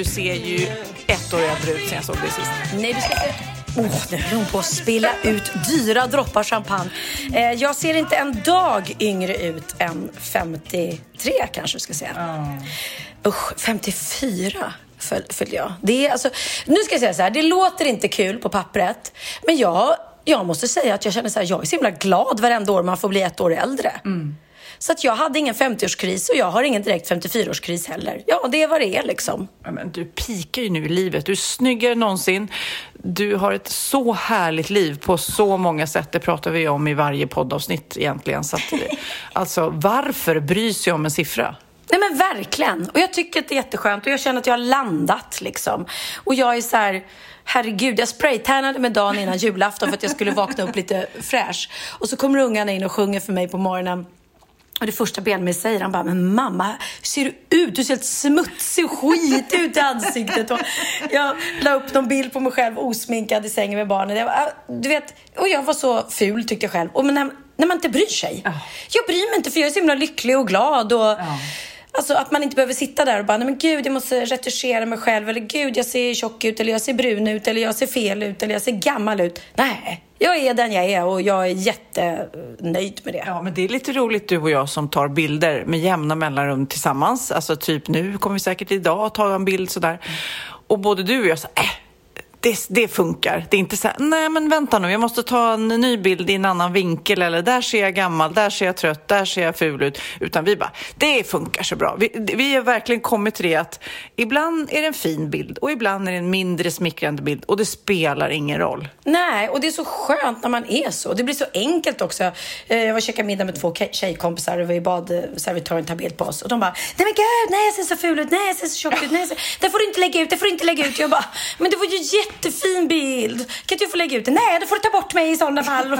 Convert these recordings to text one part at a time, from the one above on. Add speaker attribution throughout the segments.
Speaker 1: du ser ju ett år äldre ut sen jag såg dig sist.
Speaker 2: Nej, du ska se. Åh, nu höll hon på att spilla ut dyra droppar champagne. Eh, jag ser inte en dag yngre ut än 53 kanske vi ska säga. Usch, 54 föl- fyllde jag. Det är alltså, nu ska jag säga så här, det låter inte kul på pappret, men jag, jag måste säga att jag känner så här, jag är så himla glad varenda år man får bli ett år äldre. Så att jag hade ingen 50-årskris och jag har ingen direkt 54-årskris heller. Ja, det är vad det är liksom.
Speaker 1: Men du pikar ju nu i livet. Du är snyggare än någonsin. Du har ett så härligt liv på så många sätt. Det pratar vi om i varje poddavsnitt egentligen. Så att, alltså, varför bry sig om en siffra?
Speaker 2: Nej men verkligen. Och jag tycker att det är jätteskönt och jag känner att jag har landat liksom. Och jag är så här, herregud, jag spraytannade med dagen innan julafton för att jag skulle vakna upp lite fräsch. Och så kommer ungarna in och sjunger för mig på morgonen. Och det första Benjamin säger, han bara, men mamma, hur ser du ut? Du ser helt smutsig och skitig ut i ansiktet. Och jag la upp någon bild på mig själv osminkad i sängen med barnen. Jag, bara, du vet, och jag var så ful tyckte jag själv. Och men när, när man inte bryr sig. Jag bryr mig inte för jag är så himla lycklig och glad. Och, Alltså att man inte behöver sitta där och bara, nej men gud jag måste retuschera mig själv. Eller gud jag ser tjock ut, eller jag ser brun ut, eller jag ser fel ut, eller jag ser gammal ut. Nej, jag är den jag är och jag är jättenöjd med det.
Speaker 1: Ja, men det är lite roligt du och jag som tar bilder med jämna mellanrum tillsammans. Alltså typ nu kommer vi säkert idag att ta en bild sådär. Och både du och jag säger, äh, det, det funkar. Det är inte så här, nej men vänta nu, jag måste ta en ny bild i en annan vinkel eller där ser jag gammal, där ser jag trött, där ser jag ful ut. Utan vi bara, det funkar så bra. Vi, vi har verkligen kommit till det att ibland är det en fin bild och ibland är det en mindre smickrande bild och det spelar ingen roll.
Speaker 2: Nej, och det är så skönt när man är så. Det blir så enkelt också. Eh, jag var och käkade middag med två tjejkompisar och vi bad eh, servitören ta bild på oss. Och de bara, nej men gud, nej jag ser så ful ut, nej jag ser så tjock ut, nej jag ser... det får du inte lägga ut, det får du inte lägga ut. Jag bara, men det var ju jättefin bild. Kan inte jag få lägga ut den? Nej, då får du ta bort mig i sådana fall.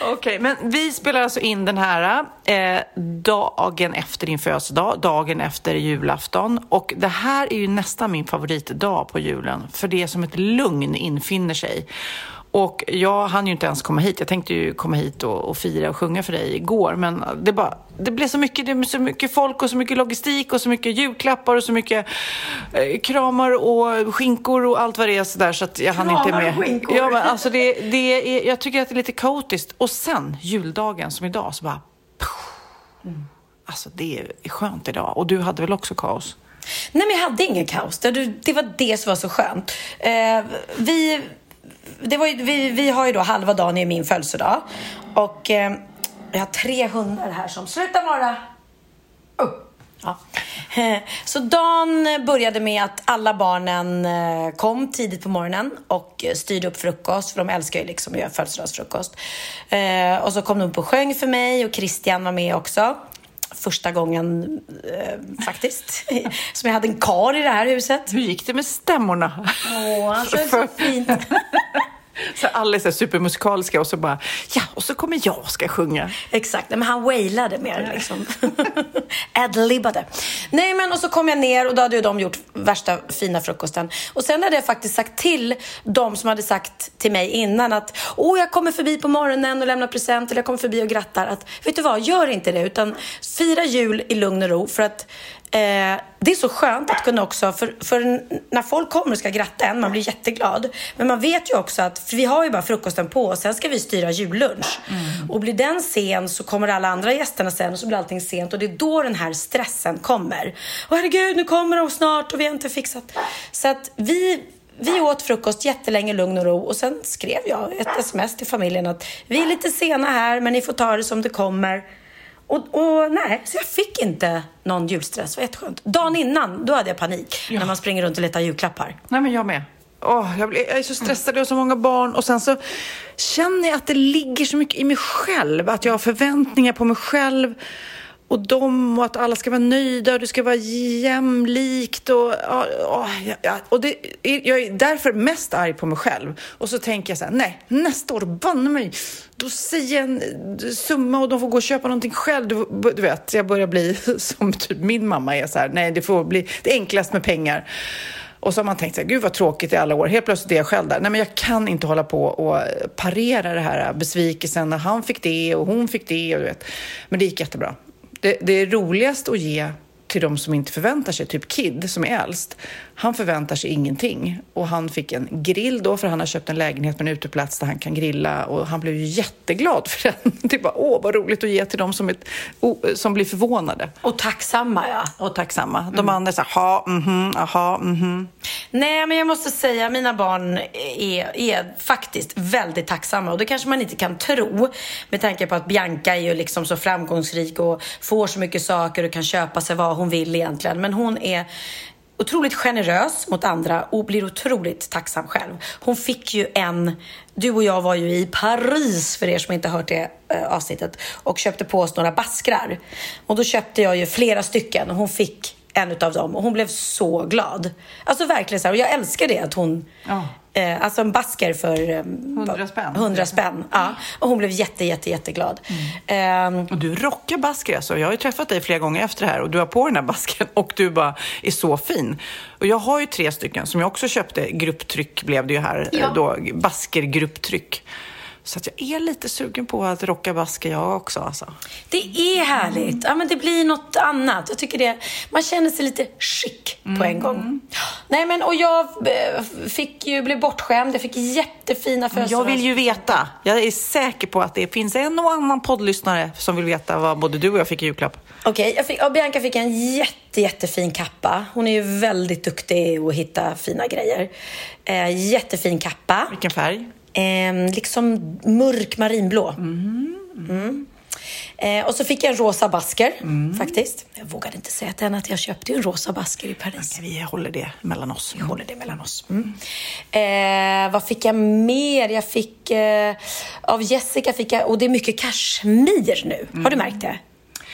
Speaker 1: Okej, men vi spelar alltså in den här eh, dagen efter din födelsedag, dagen efter julafton. Och det här är ju nästan min favoritdag på julen, för det är som ett lugn infinner sig. Och jag hann ju inte ens komma hit. Jag tänkte ju komma hit och, och fira och sjunga för dig igår, men det, bara, det blev så mycket, det så mycket folk och så mycket logistik och så mycket julklappar och så mycket eh, kramar och skinkor och allt vad det är sådär så att jag hann inte med.
Speaker 2: och skinkor.
Speaker 1: Ja, men alltså det, det är, jag tycker att det är lite kaotiskt. Och sen juldagen som idag så bara... Alltså det är skönt idag. Och du hade väl också kaos?
Speaker 2: Nej, men jag hade ingen kaos. Det, det var det som var så skönt. Eh, vi, det var ju, vi, vi har ju då halva dagen i min födelsedag. Och eh, jag har tre hundar här som slutar vara... Oh. Ja. Så dagen började med att alla barnen eh, kom tidigt på morgonen och eh, styrde upp frukost, för de älskar ju liksom att göra födelsedagsfrukost. Eh, och så kom de upp och sjöng för mig och Christian var med också. Första gången eh, faktiskt som jag hade en kar i det här huset.
Speaker 1: Hur gick det med stämmorna?
Speaker 2: Åh, han sjöng så fint.
Speaker 1: Så alla är så supermusikaliska och så bara, ja, och så kommer jag och ska sjunga.
Speaker 2: Exakt, men han wailade mer liksom. Adlibbade. Nej men och så kom jag ner och då hade ju de gjort värsta fina frukosten. Och sen hade jag faktiskt sagt till de som hade sagt till mig innan att åh jag kommer förbi på morgonen och lämnar present eller jag kommer förbi och grattar. Att vet du vad, gör inte det utan fira jul i lugn och ro för att Eh, det är så skönt att kunna också, för, för när folk kommer och ska gratta en, man blir jätteglad. Men man vet ju också att, vi har ju bara frukosten på och sen ska vi styra jullunch. Och blir den sen så kommer alla andra gästerna sen och så blir allting sent och det är då den här stressen kommer. Åh herregud, nu kommer de snart och vi har inte fixat. Så att vi vi åt frukost jättelänge lugn och ro och sen skrev jag ett sms till familjen att vi är lite sena här men ni får ta det som det kommer. Och, och nej, så jag fick inte någon julstress. Det var jätteskönt. Dagen innan, då hade jag panik. När man springer runt och letar julklappar.
Speaker 1: Nej, men jag med. Åh, jag, blir, jag är så stressad, jag har så många barn och sen så känner jag att det ligger så mycket i mig själv, att jag har förväntningar på mig själv och dem och att alla ska vara nöjda och det ska vara jämlikt och, och, ja, och det, jag är därför mest arg på mig själv. Och så tänker jag så här, nej, nästa år, banne mig, då säger jag en summa och de får gå och köpa någonting själv. Du, du vet, jag börjar bli som typ min mamma är så här, nej, det får bli det enklast med pengar. Och så har man tänkt så här, gud vad tråkigt i alla år. Helt plötsligt är jag själv där. Nej, men jag kan inte hålla på och parera det här besvikelsen när han fick det och hon fick det. Och du vet. Men det gick jättebra. Det, det är roligast att ge till de som inte förväntar sig, typ Kid som är äldst. Han förväntar sig ingenting och han fick en grill då för han har köpt en lägenhet med en uteplats där han kan grilla och han blev ju jätteglad för den. Det var åh vad roligt att ge till de som, är, som blir förvånade.
Speaker 2: Och tacksamma, ja.
Speaker 1: Och tacksamma. De andra säger ha, mhm, aha, mhm.
Speaker 2: Nej, men jag måste säga mina barn är, är faktiskt väldigt tacksamma och det kanske man inte kan tro med tanke på att Bianca är ju liksom så framgångsrik och får så mycket saker och kan köpa sig vad hon vill egentligen. Men hon är otroligt generös mot andra och blir otroligt tacksam själv. Hon fick ju en... Du och jag var ju i Paris, för er som inte hört det eh, avsnittet, och köpte på oss några baskrar. Och då köpte jag ju flera stycken och hon fick en utav dem och hon blev så glad. Alltså verkligen så här, och jag älskar det att hon... Eh, alltså en basker för... Eh,
Speaker 1: 100 spänn.
Speaker 2: 100 spänn, ja. Och hon blev jätte, jätte, jätteglad. Eh,
Speaker 1: Och du rockar basker alltså. Jag har ju träffat dig flera gånger efter det här och du har på den här basken och du bara är så fin. Och jag har ju tre stycken som jag också köpte, grupptryck blev det ju här
Speaker 2: Ja.
Speaker 1: eh, då, basker grupptryck. Så att jag är lite sugen på att rocka basker jag också alltså.
Speaker 2: Det är härligt. Ja, men det blir något annat. Jag tycker det, man känner sig lite chic på en gång. Nej, men och jag eh, fick ju, blev bortskämd. Jag fick jättefina
Speaker 1: Men jag vill ju veta. Jag är säker på att det finns en och annan poddlyssnare som vill veta vad både du och jag fick i julklapp.
Speaker 2: Okej, och Bianca fick en jätte, jättefin kappa. Hon är ju väldigt duktig att hitta fina grejer. Eh, jättefin kappa.
Speaker 1: Vilken färg?
Speaker 2: Eh, liksom mörk marinblå. Mm. Eh, och så fick jag en rosa basker, faktiskt. Jag vågade inte säga till henne att jag köpte en rosa basker i Paris.
Speaker 1: Vi håller det mellan oss.
Speaker 2: Vi håller det mellan oss. Mm. Eh, vad fick jag mer? Jag fick... Eh, av Jessica fick jag... Och det är mycket kashmir nu. Har du märkt det?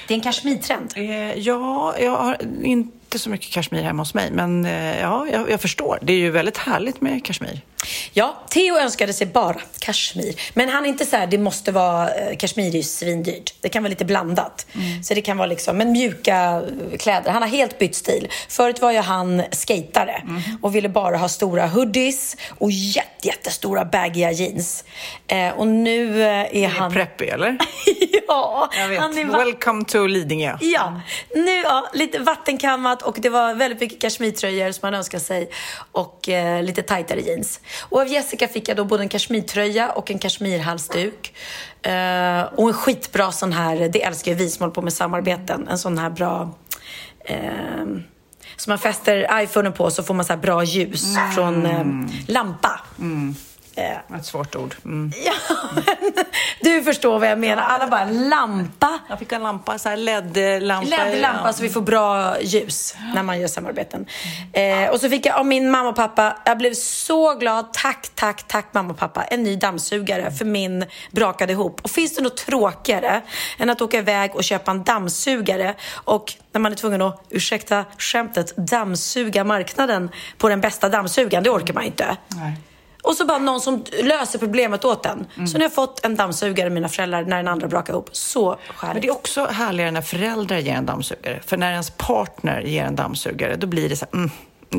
Speaker 2: Det är en kashmirtrend.
Speaker 1: Eh, ja, jag har inte så mycket kashmir hemma hos mig, men eh, ja, jag, jag förstår. Det är ju väldigt härligt med kashmir.
Speaker 2: Ja, Theo önskade sig bara kashmir. Men han är inte så här, det måste vara, eh, kashmir är ju svindyrt. Det kan vara lite blandat. Så det kan vara liksom, men mjuka eh, kläder. Han har helt bytt stil. Förut var ju han skatare och ville bara ha stora hoodies och jätte, jättestora baggiga jeans. Eh, och nu eh, är
Speaker 1: Är
Speaker 2: han...
Speaker 1: preppy, eller?
Speaker 2: ja,
Speaker 1: Jag vet.
Speaker 2: han är va-
Speaker 1: Welcome to Lidingö.
Speaker 2: Ja, nu ja, lite vattenkammat och det var väldigt mycket kashmirtröjor som man önskar sig och eh, lite tajtare jeans. Och av Jessica fick jag då både en kashmirtröja och en kashmirhalsduk. Eh, och en skitbra sån här, det älskar ju vi som håller på med samarbeten, en sån här bra eh, som man fäster iPhonen på så får man så här bra ljus från eh, lampa. Eh,
Speaker 1: Ett svårt ord. Mm.
Speaker 2: ja, men du förstår vad jag menar. Alla bara lampa.
Speaker 1: Jag fick en lampa, så här LED-lampa.
Speaker 2: LED-lampa så vi får bra ljus när man gör samarbeten. Eh, och så fick jag av min mamma och pappa, jag blev så glad. Tack, tack, tack mamma och pappa. En ny dammsugare för min brakade ihop. Och finns det något tråkigare än att åka iväg och köpa en dammsugare och när man är tvungen att, ursäkta skämtet, dammsuga marknaden på den bästa dammsugaren. Det orkar man inte.
Speaker 1: Nej.
Speaker 2: Och så bara någon som löser problemet åt en. Så nu har jag fått en dammsugare mina föräldrar när den andra brakade ihop. Så
Speaker 1: Men
Speaker 2: skäligt.
Speaker 1: det är också härligare när föräldrar ger en dammsugare. För när ens partner ger en dammsugare, då blir det så här, mm,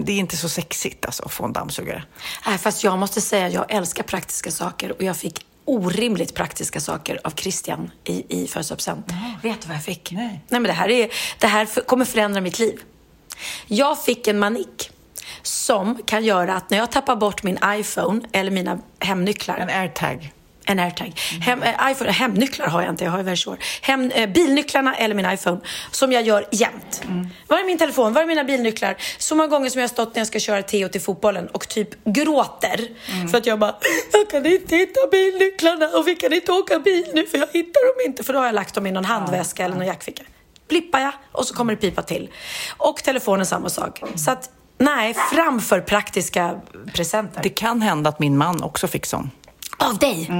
Speaker 1: det är inte så sexigt alltså, att få en dammsugare.
Speaker 2: Nej, fast jag måste säga jag älskar praktiska saker och jag fick orimligt praktiska saker av Christian i, i födelsedagspresent. Vet du vad jag fick?
Speaker 1: Nej.
Speaker 2: Nej men det här, är, det här kommer förändra mitt liv. Jag fick en manik som kan göra att när jag tappar bort min iPhone eller mina hemnycklar
Speaker 1: En airtag.
Speaker 2: En airtag. Hem, eh, iPhone, hemnycklar har jag inte, jag har ju Versor. Hem, eh, bilnycklarna eller min iPhone, som jag gör jämt. Var är min telefon? Var är mina bilnycklar? Så många gånger som jag har stått när jag ska köra Theo till fotbollen och typ gråter. För att jag bara, jag kan inte hitta bilnycklarna och vi kan inte åka bil nu för jag hittar dem inte. För då har jag lagt dem i någon handväska eller någon jackficka. Blippar jag och så kommer det pipa till. Och telefonen samma sak. Så att, nej, framför praktiska presenter.
Speaker 1: Det kan hända att min man också fick sån.
Speaker 2: Av dig?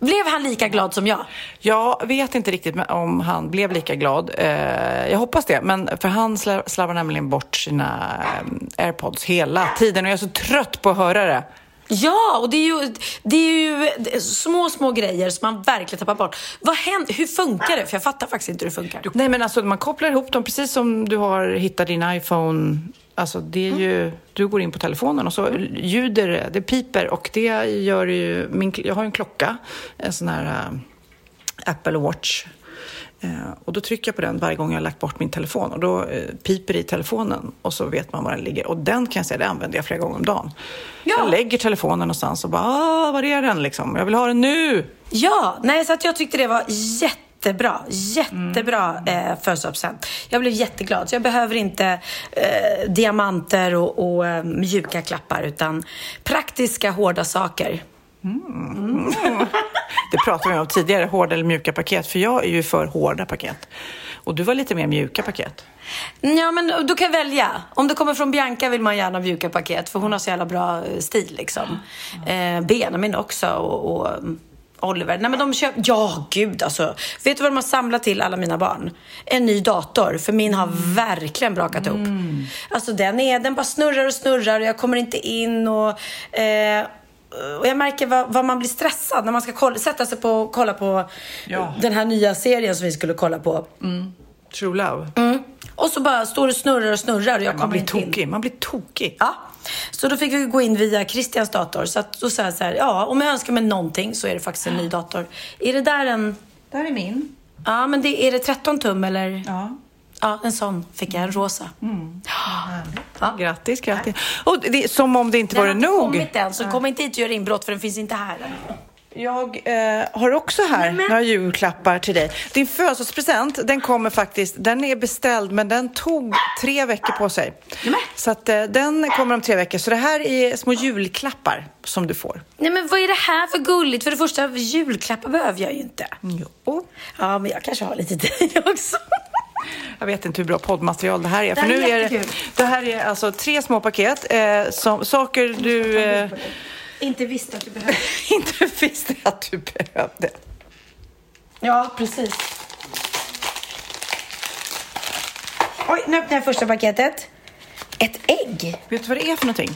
Speaker 2: Blev han lika glad som jag?
Speaker 1: Jag vet inte riktigt om han blev lika glad. Eh, jag hoppas det. Men för han sla- slarvar nämligen bort sina eh, airpods hela tiden och jag är så trött på att höra det.
Speaker 2: Ja, och det är ju, det är ju små, små grejer som man verkligen tappar bort. Vad händer? Hur funkar det? För jag fattar faktiskt inte hur det funkar.
Speaker 1: Nej men alltså man kopplar ihop dem precis som du har hittat din iPhone. Alltså det är ju, du går in på telefonen och så ljuder det, det piper och det gör ju, min, jag har en klocka, en sån här äh, Apple Watch. Eh, och då trycker jag på den varje gång jag har lagt bort min telefon och då eh, piper det i telefonen och så vet man var den ligger. Och den kan jag säga, det använder jag flera gånger om dagen.
Speaker 2: Ja.
Speaker 1: Jag lägger telefonen någonstans och bara, ah, var är den liksom? Jag vill ha den nu!
Speaker 2: Ja, nej, så att jag tyckte det var jättebra. Jättebra eh, födelsedagspresent. Jag blev jätteglad. Så jag behöver inte eh, diamanter och, och eh, mjuka klappar utan praktiska, hårda saker.
Speaker 1: Det pratade vi om tidigare, hårda eller mjuka paket. För jag är ju för hårda paket. Och du var lite mer mjuka paket.
Speaker 2: Ja, men då kan välja. Om det kommer från Bianca vill man gärna mjuka paket för hon har så jävla bra eh, stil liksom. Eh, Benjamin också och, och mm, Oliver. Nej men de köper, ja gud alltså. Vet du vad de har samlat till alla mina barn? En ny dator, för min har verkligen brakat ihop. Alltså den är, den bara snurrar och snurrar och jag kommer inte in och eh, och jag märker vad, vad man blir stressad när man ska kolla, sätta sig på och kolla på
Speaker 1: Ja.
Speaker 2: den här nya serien som vi skulle kolla på.
Speaker 1: True love.
Speaker 2: Mm. Och så bara står det snurrar och snurrar och jag
Speaker 1: Man
Speaker 2: kommer
Speaker 1: blir
Speaker 2: inte in.
Speaker 1: tokig. Man blir tokig.
Speaker 2: Ja. Så då fick vi gå in via Christians dator. Så att då sa jag så här, ja, om jag önskar mig någonting så är det faktiskt en ny dator. Är det där en...
Speaker 1: Där är min.
Speaker 2: Ja, men det, är det 13 tum eller?
Speaker 1: Ja.
Speaker 2: Ja, en sån fick jag, en rosa. Ja.
Speaker 1: Grattis, grattis. Och det som om det inte
Speaker 2: Den
Speaker 1: vore
Speaker 2: har inte
Speaker 1: nog.
Speaker 2: kommit än, så kom inte hit och gör inbrott för den finns inte här.
Speaker 1: Jag eh, har också här
Speaker 2: men-
Speaker 1: några julklappar till dig. Din födelsedagspresent, den kommer faktiskt, den är beställd men den tog tre veckor på sig.
Speaker 2: Nämen.
Speaker 1: Så att eh, den kommer om tre veckor. Så det här är små julklappar som du får.
Speaker 2: Nej, men vad är det här för gulligt? För det första, julklappar behöver jag ju inte.
Speaker 1: Jo.
Speaker 2: Ja, men jag kanske har lite dig också.
Speaker 1: Jag vet inte hur bra poddmaterial det här är.
Speaker 2: Det
Speaker 1: För
Speaker 2: här är
Speaker 1: nu är det,
Speaker 2: jättekul.
Speaker 1: det här är alltså tre små paket. Eh, som, saker du
Speaker 2: inte visste att du behövde.
Speaker 1: inte visste att du behövde.
Speaker 2: Ja, precis. Oj, nu öppnar jag första paketet. Ett ägg?
Speaker 1: Vet du vad det är för någonting?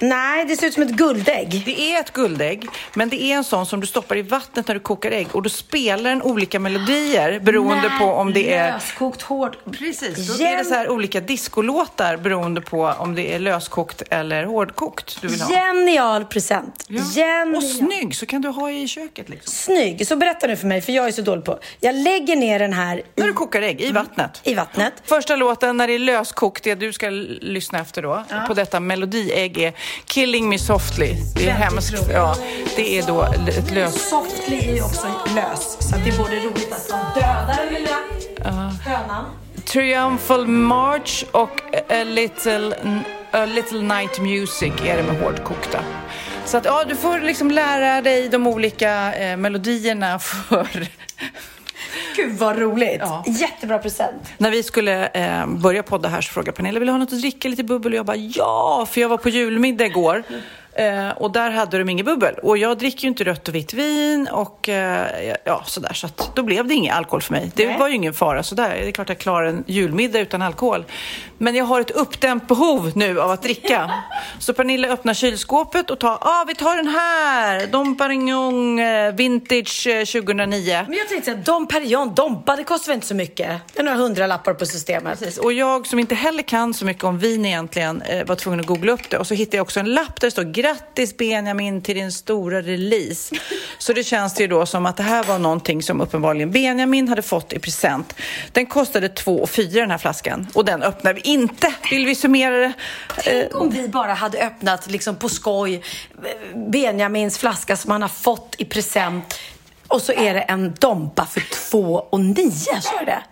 Speaker 2: Nej, det ser ut som ett guldägg.
Speaker 1: Det är ett guldägg, men det är en sån som du stoppar i vattnet när du kokar ägg och då spelar den olika melodier beroende på om det är...
Speaker 2: Löskokt hård.
Speaker 1: Precis, då är det så här olika discolåtar beroende på om det är löskokt eller hårdkokt du vill ha.
Speaker 2: Genial present.
Speaker 1: Ja.
Speaker 2: Genial.
Speaker 1: Och snygg, så kan du ha i köket liksom.
Speaker 2: Snygg. Så berätta nu för mig, för jag är så dålig på. Jag lägger ner den här
Speaker 1: När
Speaker 2: i,
Speaker 1: du kokar ägg i vattnet.
Speaker 2: i vattnet.
Speaker 1: Första låten när det är löskokt, det du ska lyssna efter då, på detta melodiägg är Killing Me Softly. Det är hemskt. Ja, det är då ett lös...
Speaker 2: Softly är ju också lös, så det är både roligt att man dödar den lilla hönan.
Speaker 1: Triumphal March och a little, a little Night Music är det med hårdkokta. Så att ja, du får liksom lära dig de olika eh, melodierna för...
Speaker 2: Gud vad roligt.
Speaker 1: Ja.
Speaker 2: Jättebra present.
Speaker 1: När vi skulle eh, börja podda här så frågade Pernilla, vill du ha något att dricka, lite bubbel? Och jag bara ja, för jag var på julmiddag igår. Eh, och där hade de inget bubbel. Och jag dricker ju inte rött och vitt vin och eh, ja, sådär. Så att då blev det ingen alkohol för mig. Det
Speaker 2: Nej.
Speaker 1: var ju ingen fara sådär. Det är klart jag klarar en julmiddag utan alkohol. Men jag har ett uppdämt behov nu av att dricka. Så Pernilla öppnar kylskåpet och tar, ah, vi tar den här. Dom Perignon eh, Vintage eh, 2009.
Speaker 2: Men jag tänkte att Dom Perignon, Dompa, det kostar väl inte så mycket? Det är några hundralappar på systemet.
Speaker 1: Precis. Och jag som inte heller kan så mycket om vin egentligen eh, var tvungen att googla upp det. Och så hittade jag också en lapp där det står grattis Benjamin till din stora release. Så det känns det ju då som att det här var någonting som uppenbarligen Benjamin hade fått i present. Den kostade 2 4 den här flaskan och den öppnar vi inte. Vill vi summera det?
Speaker 2: Tänk om vi bara hade öppnat liksom på skoj Benjamins flaska som han har fått i present och så är det en Dompa för 2 och 9, så är det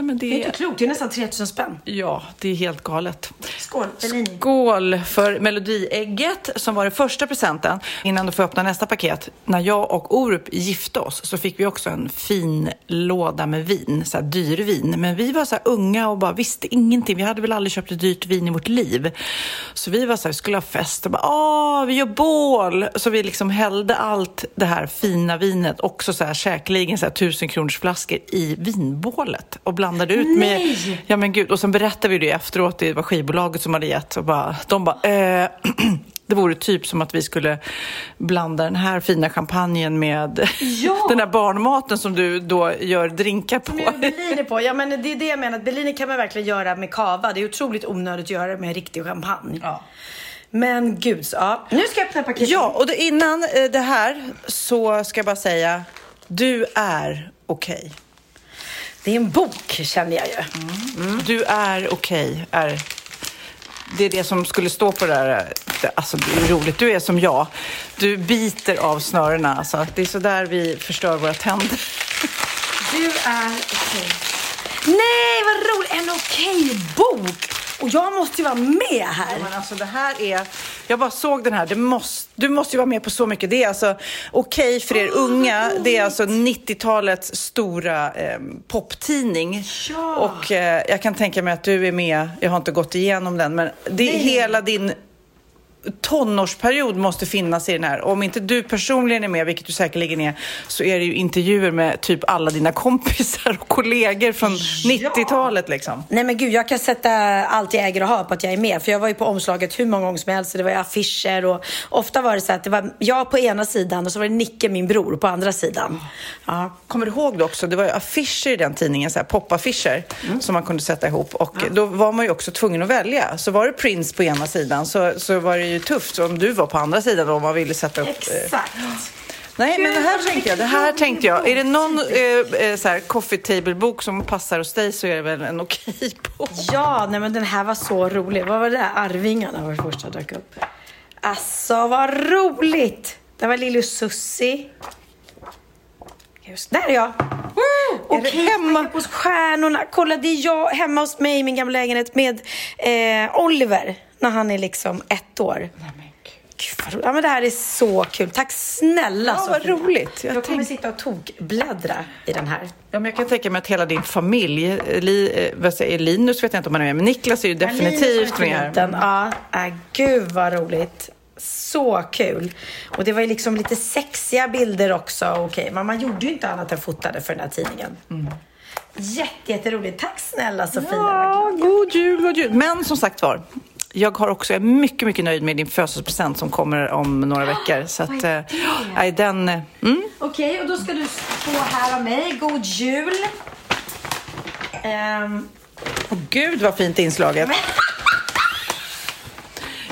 Speaker 1: nej, men
Speaker 2: Det är
Speaker 1: det,
Speaker 2: inte klokt, det är nästan 3000 spänn.
Speaker 1: ja, det är helt galet.
Speaker 2: Skål, Bellini.
Speaker 1: Skål för Melodiägget som var den första presenten. Innan du får öppna nästa paket. När jag och Orup gifte oss så fick vi också en fin låda med vin, så här dyrvin. Men vi var så unga och bara visste ingenting. Vi hade väl aldrig köpt ett dyrt vin i vårt liv. Så vi var så här, vi skulle ha fest och bara, åh, vi gör bål. Så vi liksom hällde allt det här fina vinet, också så här säkerligen så här tusen kronors flaskor i vinbålet och blandade ut med,
Speaker 2: Nej!
Speaker 1: ja men gud, och sen berättade vi det efteråt, det var skivbolaget som hade gett och bara, de bara, eh, det vore typ som att vi skulle blanda den här fina champagnen med
Speaker 2: Ja!
Speaker 1: den här barnmaten som du då gör drinkar på.
Speaker 2: Bellini på. Ja, men det är det jag menar. Bellini kan man verkligen göra med kava. Det är otroligt onödigt att göra det med riktig champagne.
Speaker 1: Ja.
Speaker 2: Men gud, ja. Nu ska jag öppna paketet.
Speaker 1: Ja, och då, innan eh, det här så ska jag bara säga, du är okej.
Speaker 2: Det är en bok, känner jag ju.
Speaker 1: Du är okej. är det är det som skulle stå på det där. Alltså, det är roligt. Du är som jag. Du biter av snörena. Alltså. Det är så där vi förstör våra tänder.
Speaker 2: Du är okej. Nej, vad roligt! En okej bok! Och jag måste ju vara med här.
Speaker 1: Men alltså, det här är... Jag bara såg den här. Det måste, du måste ju vara med på så mycket. Det är alltså okej för er unga. Det är alltså 90-talets stora eh, poptidning.
Speaker 2: Ja.
Speaker 1: Och eh, jag kan tänka mig att du är med. Jag har inte gått igenom den, men det är hela din tonårsperiod måste finnas i den här. Och om inte du personligen är med, vilket du säkerligen är, så är det ju intervjuer med typ alla dina kompisar och kollegor från 90-talet liksom.
Speaker 2: Nej men gud, jag kan sätta allt jag äger och har på att jag är med. För jag var ju på omslaget hur många gånger som helst. Det var affischer och ofta var det så att det var jag på ena sidan och så var det Nicke, min bror, på andra sidan. Ja.
Speaker 1: Kommer du ihåg det också? Det var ju affischer i den tidningen, så här popaffischer
Speaker 2: Mm.
Speaker 1: som man kunde sätta ihop. Och då var man ju också tvungen att välja. Så var det Prince på ena sidan så, så var det ju tufft om du var på andra sidan om man ville sätta upp... eh,
Speaker 2: Exakt.
Speaker 1: Nej, men det här tänkte jag. Det här tänkte jag. Är det någon eh, eh, så här coffee table-bok som passar hos dig så är det väl en okej bok.
Speaker 2: Ja, nej men den här var så rolig. Vad var det där? Arvingarna var det första dök upp. Alltså, vad roligt! Det var Lille Sussi. Just där är jag. Okej,
Speaker 1: hemma?
Speaker 2: hos stjärnorna. Kolla, det är jag hemma hos mig i min gamla lägenhet med eh, Oliver när han är liksom ett år. Gud, vad. Ja, men det här är så kul. Tack snälla
Speaker 1: Ja, vad
Speaker 2: Sofia.
Speaker 1: roligt. Jag
Speaker 2: Jag, kommer
Speaker 1: tänk-
Speaker 2: sitta och tokbläddra i den här.
Speaker 1: Ja, men jag kan tänka mig att hela din familj, eh, Li, eh, vad säger, Linus vet jag inte om han är med, men Niklas är ju definitivt med.
Speaker 2: Den, ja, äh, gud vad roligt. Så kul. Och det var ju liksom lite sexiga bilder också. Okej, men man gjorde ju inte annat än fotade för den här tidningen. Jätte, jätteroligt. Tack snälla Sofia.
Speaker 1: Ja, god jul, god jul. Men som sagt var, jag har också, jag är mycket, mycket nöjd med din födelsedagspresent som kommer om några veckor. Så att, eh, nej, den, eh, mm.
Speaker 2: Okej, och då ska du få här av mig. God jul. Ehm,
Speaker 1: Åh, gud vad fint inslaget.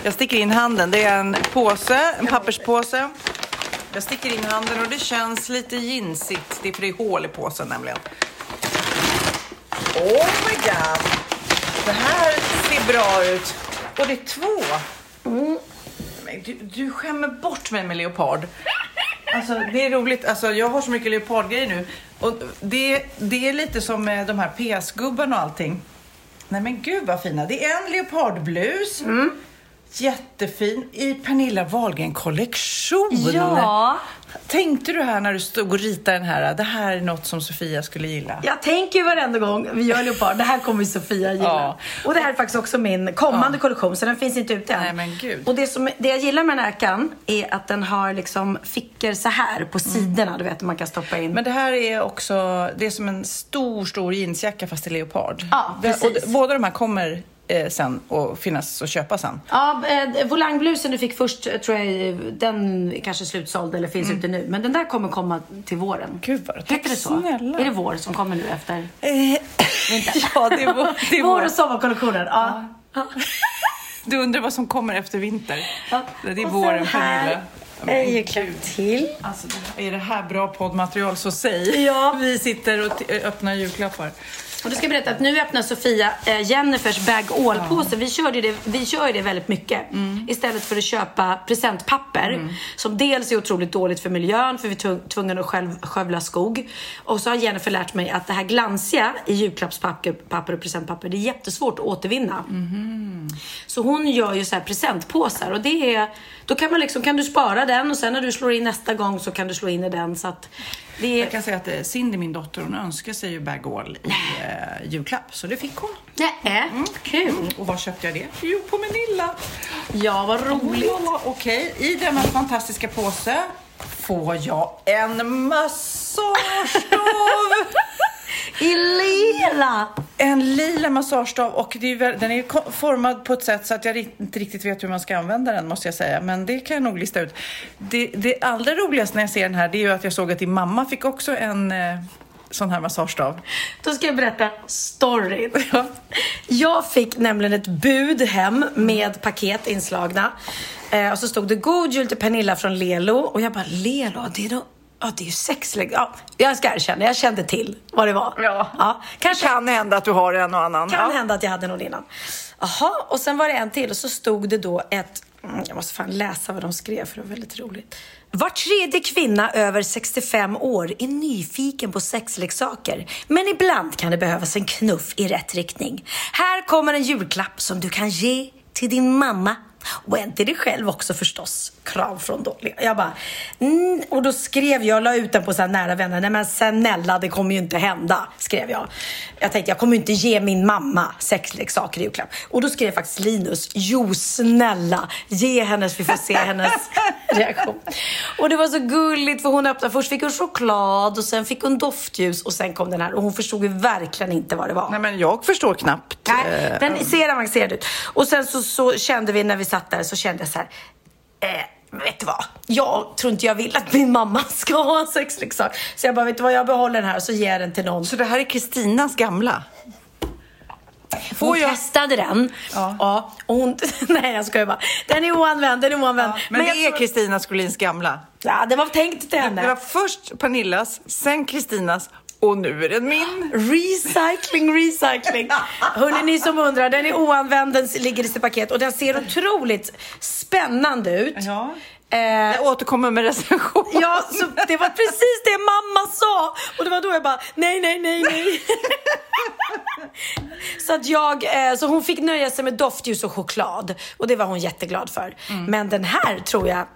Speaker 1: Jag sticker in handen. Det är en påse, en papperspåse. Jag sticker in handen och det känns lite jeansigt. Det är för det är hål i påsen nämligen. Oh my god! Det här ser bra ut. Och det är två. Men du, du skämmer bort mig med leopard. Alltså, det är roligt. Alltså, jag har så mycket leopardgrejer nu. Och det, det är lite som med de här PS-gubbarna och allting. Nej men gud vad fina. Det är en leopardblus. Jättefin i Pernilla Wahlgren kollektion.
Speaker 2: Ja.
Speaker 1: Tänkte du här när du stod och ritade den här, det här är något som Sofia skulle gilla?
Speaker 2: Jag tänker varenda gång vi gör leopard, det här kommer Sofia gilla.
Speaker 1: Ja.
Speaker 2: Och det här är faktiskt också min kommande kollektion, så den finns inte ute än.
Speaker 1: Nej, men gud.
Speaker 2: Och det, som, det jag gillar med den här jackan är att den har liksom fickor så här på sidorna, du vet, man kan stoppa in.
Speaker 1: Men det här är också, det är som en stor, stor jeansjacka fast i leopard.
Speaker 2: Ja, precis.
Speaker 1: Och båda de här kommer eh, sen att finnas och köpa sen.
Speaker 2: Ja, eh, volangblusen du fick först, eh, tror jag, den är kanske slutsåld eller finns ute nu. Men den där kommer komma till våren.
Speaker 1: Gud, vad- tack
Speaker 2: Heter det så?
Speaker 1: snälla.
Speaker 2: Är det vår som kommer nu efter?
Speaker 1: Eh, ja, det är, vår, det är
Speaker 2: vår
Speaker 1: vår.
Speaker 2: och sommarkollektionen, ja.
Speaker 1: Du undrar vad som kommer efter vinter?
Speaker 2: Ja.
Speaker 1: Det är
Speaker 2: Och
Speaker 1: våren, Pernilla. Ja,
Speaker 2: är julklapp
Speaker 1: gud.
Speaker 2: till.
Speaker 1: Alltså, är det här bra poddmaterial så säg.
Speaker 2: Ja.
Speaker 1: Vi sitter och öppnar julklappar.
Speaker 2: Och du ska berätta att nu öppnar Sofia eh, Jennifers bag all-påse. Vi, körde ju det, vi kör det väldigt mycket. Istället för att köpa presentpapper. Som dels är otroligt dåligt för miljön för vi är tvung- tvungna att själv skövla skog. Och så har Jennifer lärt mig att det här glansiga i julklappspapper papper och presentpapper, det är jättesvårt att återvinna. Så hon gör ju så här presentpåsar och det är, då kan man liksom, kan du spara den och sen när du slår in nästa gång så kan du slå in i den. Så att det
Speaker 1: Jag kan säga att eh, Cindy, min dotter, hon önskar sig ju bag all i eh, julklapp. Så det fick hon.
Speaker 2: Nej, kul.
Speaker 1: Och var köpte jag det? Jo, på Manilla.
Speaker 2: Ja, vad roligt.
Speaker 1: Ja, Okej, i denna fantastiska påse får jag en massagestav.
Speaker 2: I lila!
Speaker 1: En lila massagestav och är, den är formad på ett sätt så att jag inte riktigt vet hur man ska använda den måste jag säga. Men det kan jag nog lista ut. Det, det allra roligaste när jag ser den här det är ju att jag såg att din mamma fick också en eh, sån här massagestav.
Speaker 2: Då ska jag berätta storyn. Jag fick nämligen ett bud hem med paket inslagna. Eh, och så stod det God Jul till Pernilla från Lelo. Och jag bara, Lelo, det är då... Ja, det är ju sexlägg. Ja, jag ska erkänna, jag kände till vad det var.
Speaker 1: Ja.
Speaker 2: kanske
Speaker 1: Kan hända att du har en och annan.
Speaker 2: kan
Speaker 1: ja.
Speaker 2: hända att jag hade någon innan. Jaha, och sen var det en till och så stod det då ett... Mm, Jag måste fan läsa vad de skrev för det var väldigt roligt. Var tredje kvinna över 65 år är nyfiken på sexleksaker. Men ibland kan det behövas en knuff i rätt riktning. Här kommer en julklapp som du kan ge till din mamma. Och en till dig själv också förstås. Kram från Dolly. Jag bara, mm, och då skrev jag, la ut den på så här nära vänner. Nej men snälla, det kommer ju inte hända, skrev jag. Jag tänkte, jag kommer ju inte ge min mamma sexleksaker i julklapp. Och då skrev faktiskt Linus, jo snälla, ge henne så vi får se hennes reaktion. Och det var så gulligt för hon öppnade, först fick hon choklad och sen fick hon doftljus och sen kom den här. Och hon förstod ju verkligen inte vad det var.
Speaker 1: Nej, men jag förstår knappt.
Speaker 2: Nej,
Speaker 1: eh,
Speaker 2: den ser avancerad ut. Och sen så, så kände vi när vi satt där så kände jag så här. Eh, vet du vad? Jag tror inte jag vill att min mamma ska ha en sexleksak. Så jag bara, vet du vad? Jag behåller den här och så ger jag den till någon.
Speaker 1: Så det här är Kristinas gamla?
Speaker 2: Hon
Speaker 1: Får jag?
Speaker 2: testade den.
Speaker 1: Ja.
Speaker 2: och hon, nej jag skojar bara. Den är oanvänd, den är oanvänd.
Speaker 1: Men,
Speaker 2: jag
Speaker 1: det är
Speaker 2: tror-
Speaker 1: Kristina Skolins gamla.
Speaker 2: Ja, den var tänkt till henne.
Speaker 1: Det var först Pernillas, sen Kristinas och nu är den min.
Speaker 2: Recycling, recycling. Hörrni, ni som undrar, den är oanvänd, den ligger i sitt paket och den ser otroligt spännande ut.
Speaker 1: Ja.
Speaker 2: Eh,
Speaker 1: Jag återkommer med recension.
Speaker 2: Ja, så det var precis det mamma sa. Och det var då jag bara, nej, nej, nej, nej. så att jag, eh, så hon fick nöja sig med doftljus och choklad. Och det var hon jätteglad för. Men den här tror jag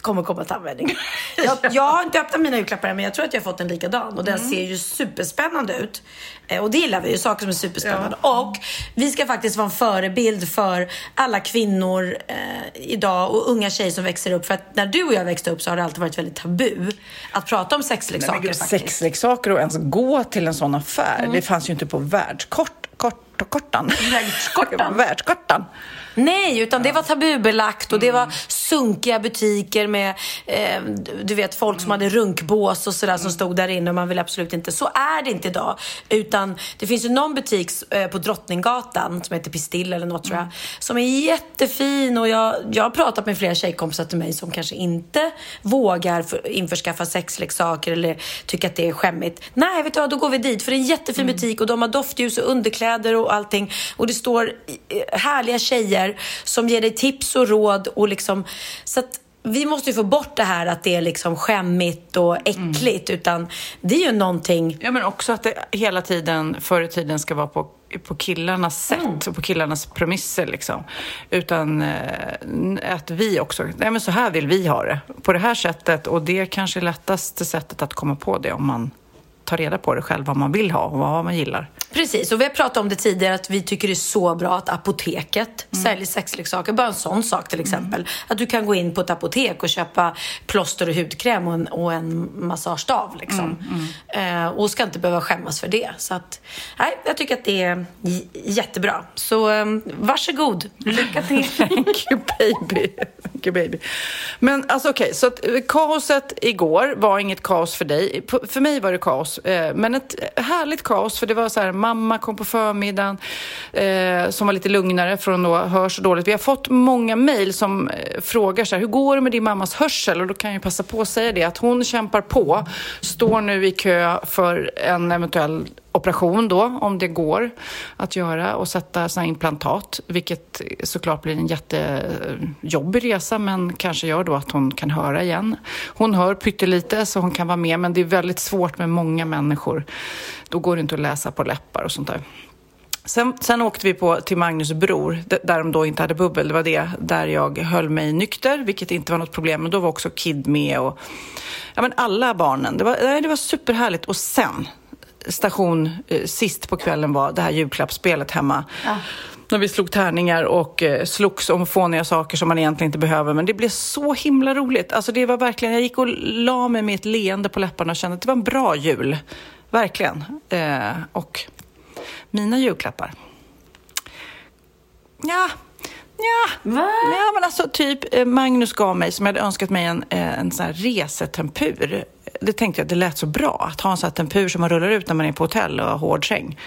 Speaker 2: kommer komma till användning. Jag, jag har inte öppnat mina julklappar än, men jag tror att jag har fått en likadan. Och den ser ju superspännande ut. Eh, och det gillar vi ju, saker som är superspännande. Och vi ska faktiskt vara en förebild för alla kvinnor eh, idag och unga tjejer som växer upp. För att när du och jag växte upp så har det alltid varit väldigt tabu att prata om sexleksaker
Speaker 1: Nej, sexleksaker och ens gå till en sån affär, det fanns ju inte på världskort, kort, kortan.
Speaker 2: Världskartan.
Speaker 1: Världskartan.
Speaker 2: Nej, utan det var tabubelagt och det var sunkiga butiker med, eh, du vet, folk som hade runkbås och sådär som stod där inne och man vill absolut inte. Så är det inte idag. Utan det finns ju någon butik eh, på Drottninggatan som heter Pistill eller något tror jag, som är jättefin och jag, jag har pratat med flera tjejkompisar till mig som kanske inte vågar för, införskaffa sexleksaker eller tycker att det är skämmigt. Nej, vet du vad, då går vi dit för det är en jättefin butik och de har doftljus och underkläder och allting och det står eh, härliga tjejer som ger dig tips och råd och liksom så att vi måste ju få bort det här att det är liksom skämmigt och äckligt utan det är ju någonting
Speaker 1: Ja, men också att det hela tiden, förr i tiden, ska vara på, på killarnas sätt och på killarnas premisser. Liksom. Utan eh, att vi också, nej men så här vill vi ha det. På det här sättet. Och det är kanske lättaste sättet att komma på det om man tar reda på det själv, vad man vill ha och vad man gillar.
Speaker 2: Precis, och vi har pratat om det tidigare att vi tycker det är så bra att apoteket säljer sexleksaker. Bara en sån sak till exempel. Att du kan gå in på ett apotek och köpa plåster och hudkräm och en, och en massagestav. Liksom. Eh, och ska inte behöva skämmas för det. Så att, nej, jag tycker att det är jättebra. Så eh, varsågod, lycka till.
Speaker 1: Thank you baby. Thank you baby. Men alltså okej, så att, eh, kaoset igår var inget kaos för dig. P- För mig var det kaos, eh, men ett härligt kaos för det var så här Mamma kom på förmiddagen, eh, som var lite lugnare från då hör så dåligt. Vi har fått många mejl som eh, frågar så här, hur går det med din mammas hörsel? Och då kan jag passa på att säga det, att hon kämpar på, står nu i kö för en eventuell operation då, om det går att göra och sätta såna implantat, vilket såklart blir en jättejobbig resa, men kanske gör då att hon kan höra igen. Hon hör pyttelite så hon kan vara med, men det är väldigt svårt med många människor. Då går det inte att läsa på läppar och sånt där. Sen, sen åkte vi på, till Magnus bror, där de då inte hade bubbel. Det var det där jag höll mig nykter, vilket inte var något problem. Men då var också Kid med och ja, men alla barnen. Det var, det var superhärligt. Och sen, station eh, sist på kvällen var det här julklappsspelet hemma. När vi slog tärningar och eh, slogs om fåniga saker som man egentligen inte behöver. Men det blev så himla roligt. Alltså det var verkligen, jag gick och la mig med ett leende på läpparna och kände att det var en bra jul. Verkligen. Eh, och mina julklappar. Ja, ja.
Speaker 2: Va?
Speaker 1: Ja, men alltså typ eh, Magnus gav mig, som jag hade önskat mig, en, eh, en sån här resetempur. Det tänkte jag, det lät så bra att ha en sån här tempur som man rullar ut när man är på hotell och har hård säng.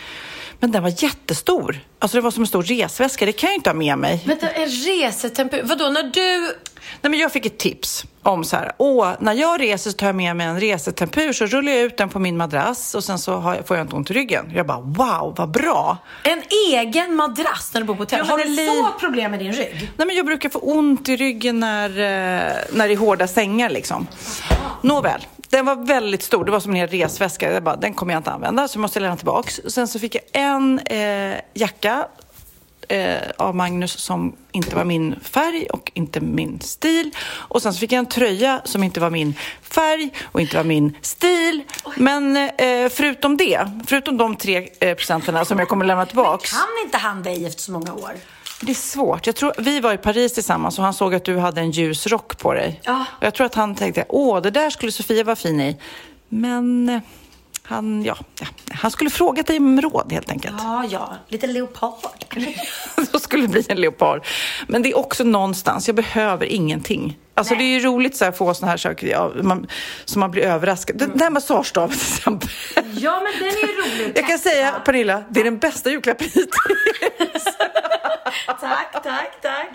Speaker 1: Men den var jättestor. Alltså det var som en stor resväska, det kan jag inte ha med mig.
Speaker 2: Vänta, en resetempur. Vadå, när du...
Speaker 1: Nej, men jag fick ett tips om så här, åh, när jag reser så tar jag med mig en resetempur så rullar jag ut den på min madrass och sen så jag, får jag inte ont i ryggen. Jag bara, wow, vad bra!
Speaker 2: En egen madrass när du bor på hotell.
Speaker 1: Ja,
Speaker 2: Har du
Speaker 1: li-
Speaker 2: så problem med din rygg?
Speaker 1: Nej, men jag brukar få ont i ryggen när, eh, när det är hårda sängar. Liksom. Nåväl, den var väldigt stor. Det var som en hel resväska. Jag bara, den kommer jag inte använda, så jag måste lämna tillbaka. Sen så fick jag en eh, jacka eh, av Magnus som inte var min färg och inte min stil. Och sen så fick jag en tröja som inte var min färg och inte var min stil. Men eh, förutom det, förutom de tre eh, som jag kommer lämna tillbaka.
Speaker 2: Kan inte han dig efter så många år?
Speaker 1: Det är svårt. Jag tror, vi var i Paris tillsammans och han såg att du hade en ljus rock på dig.
Speaker 2: Ja.
Speaker 1: Och jag tror att han tänkte, åh, det där skulle Sofia vara fin i. Men eh, han, ja, ja, han skulle frågat dig om råd helt enkelt.
Speaker 2: Ja, ja. Lite leopard.
Speaker 1: Då skulle det bli en leopard. Men det är också någonstans, jag behöver ingenting. Alltså det är ju roligt så här, att få såna här saker ja, man, som man blir överraskad. Den där massagestaven till exempel.
Speaker 2: Ja, men den är ju rolig
Speaker 1: Jag kan säga, Pernilla, det är den bästa julklappen hittills.
Speaker 2: Tack, tack, tack.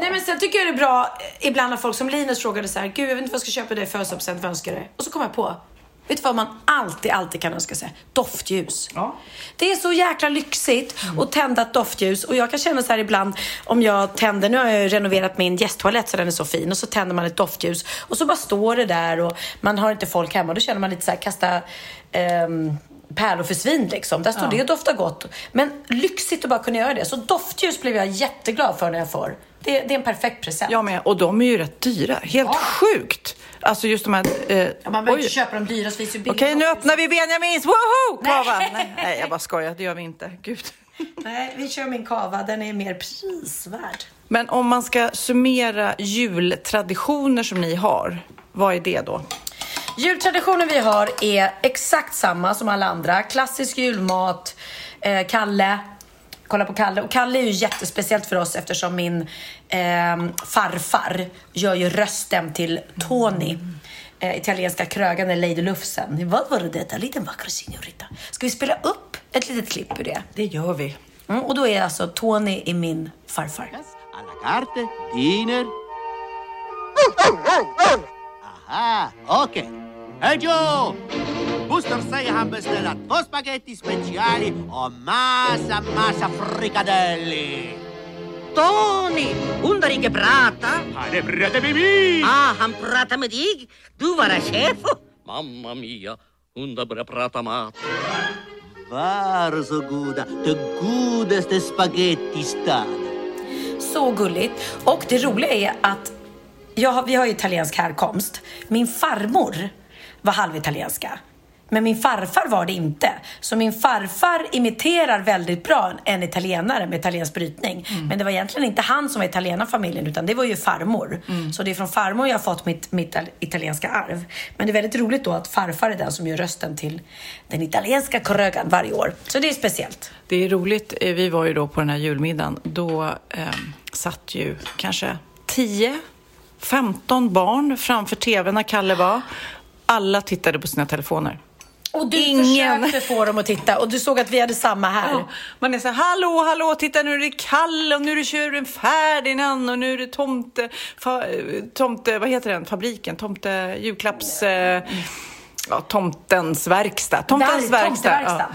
Speaker 2: Nej men sen tycker jag det är bra eh, ibland när folk som Linus frågade så här, gud jag vet inte vad jag ska köpa dig i födelsedagspresent, vad önskar du? Och så kom jag på, vet du vad man alltid, alltid kan önska sig? Doftljus.
Speaker 1: Ja.
Speaker 2: Det är så jäkla lyxigt att tända ett doftljus och jag kan känna så här ibland om jag tänder, nu har jag ju renoverat min gästtoalett så den är så fin och så tänder man ett doftljus och så bara står det där och man har inte folk hemma då känner man lite så här kasta ehm, pärlor för svin liksom. Där står det och doftar gott. Men lyxigt att bara kunna göra det. Så doftljus blev jag jätteglad för när jag får. Det, det är en perfekt present.
Speaker 1: Jag med. Och de är ju rätt dyra. Helt sjukt! Alltså just de här... Eh,
Speaker 2: Ja, man behöver inte köpa de dyra, så
Speaker 1: Okej, nu öppnar vi Benjamins woho! Kava!
Speaker 2: Nej.
Speaker 1: Nej. Nej, jag bara skojar. Det gör vi inte. Gud.
Speaker 2: Nej, vi kör min kava. Den är mer prisvärd.
Speaker 1: Men om man ska summera jultraditioner som ni har, vad är det då?
Speaker 2: Jultraditionen vi har är exakt samma som alla andra. Klassisk julmat, eh, Kalle. Kolla på Kalle. Och Kalle är ju jättespeciellt för oss eftersom min eh, farfar gör ju rösten till Tony. Eh, italienska krögaren Lady Lufsen. Vad var det detta? Liten vacker signorita. Ska vi spela upp ett litet klipp ur det?
Speaker 1: Det gör vi.
Speaker 2: Mm, och då är alltså Tony i min farfar.
Speaker 3: alla carte, dinner. Aha, okej. Hej Joe! Buster säger han beställt två spaghetti speciali och massa, massa frikadelli.
Speaker 4: Tony, undrar inte prata?
Speaker 3: Han är bröder med mig!
Speaker 4: Ah, han pratar med dig? Du var chef? Mamma mia, hon börjar prata mat.
Speaker 3: Varsågoda, det godaste spaghetti i stan.
Speaker 2: Så gulligt. Och det roliga är att jag har, vi har ju italiensk härkomst. Min farmor var halvitalienska. Men min farfar var det inte. Så min farfar imiterar väldigt bra en italienare med italiensk brytning. Men det var egentligen inte han som var italienarfamiljen utan det var ju farmor. Så det är från farmor jag har fått mitt, mitt italienska arv. Men det är väldigt roligt då att farfar är den som gör rösten till den italienska krögan varje år. Så det är speciellt.
Speaker 1: Det är roligt. Eh, Vi var ju då på den här julmiddagen. Då eh, satt ju kanske 10, 15 barn framför tvn när Kalle var. Alla tittade på sina telefoner.
Speaker 2: Och du
Speaker 1: ingen...
Speaker 2: försökte få dem att titta och du såg att vi hade samma här.
Speaker 1: Ja, man är så här, hallå, hallå, titta nu är det Kalle och nu är det tjuren Ferdinand och nu är det tomte, fa, tomte, vad heter den, fabriken, tomte, julklapps, eh, ja, tomtens verkstad, tomtens
Speaker 2: Där,
Speaker 1: verkstad. Ja.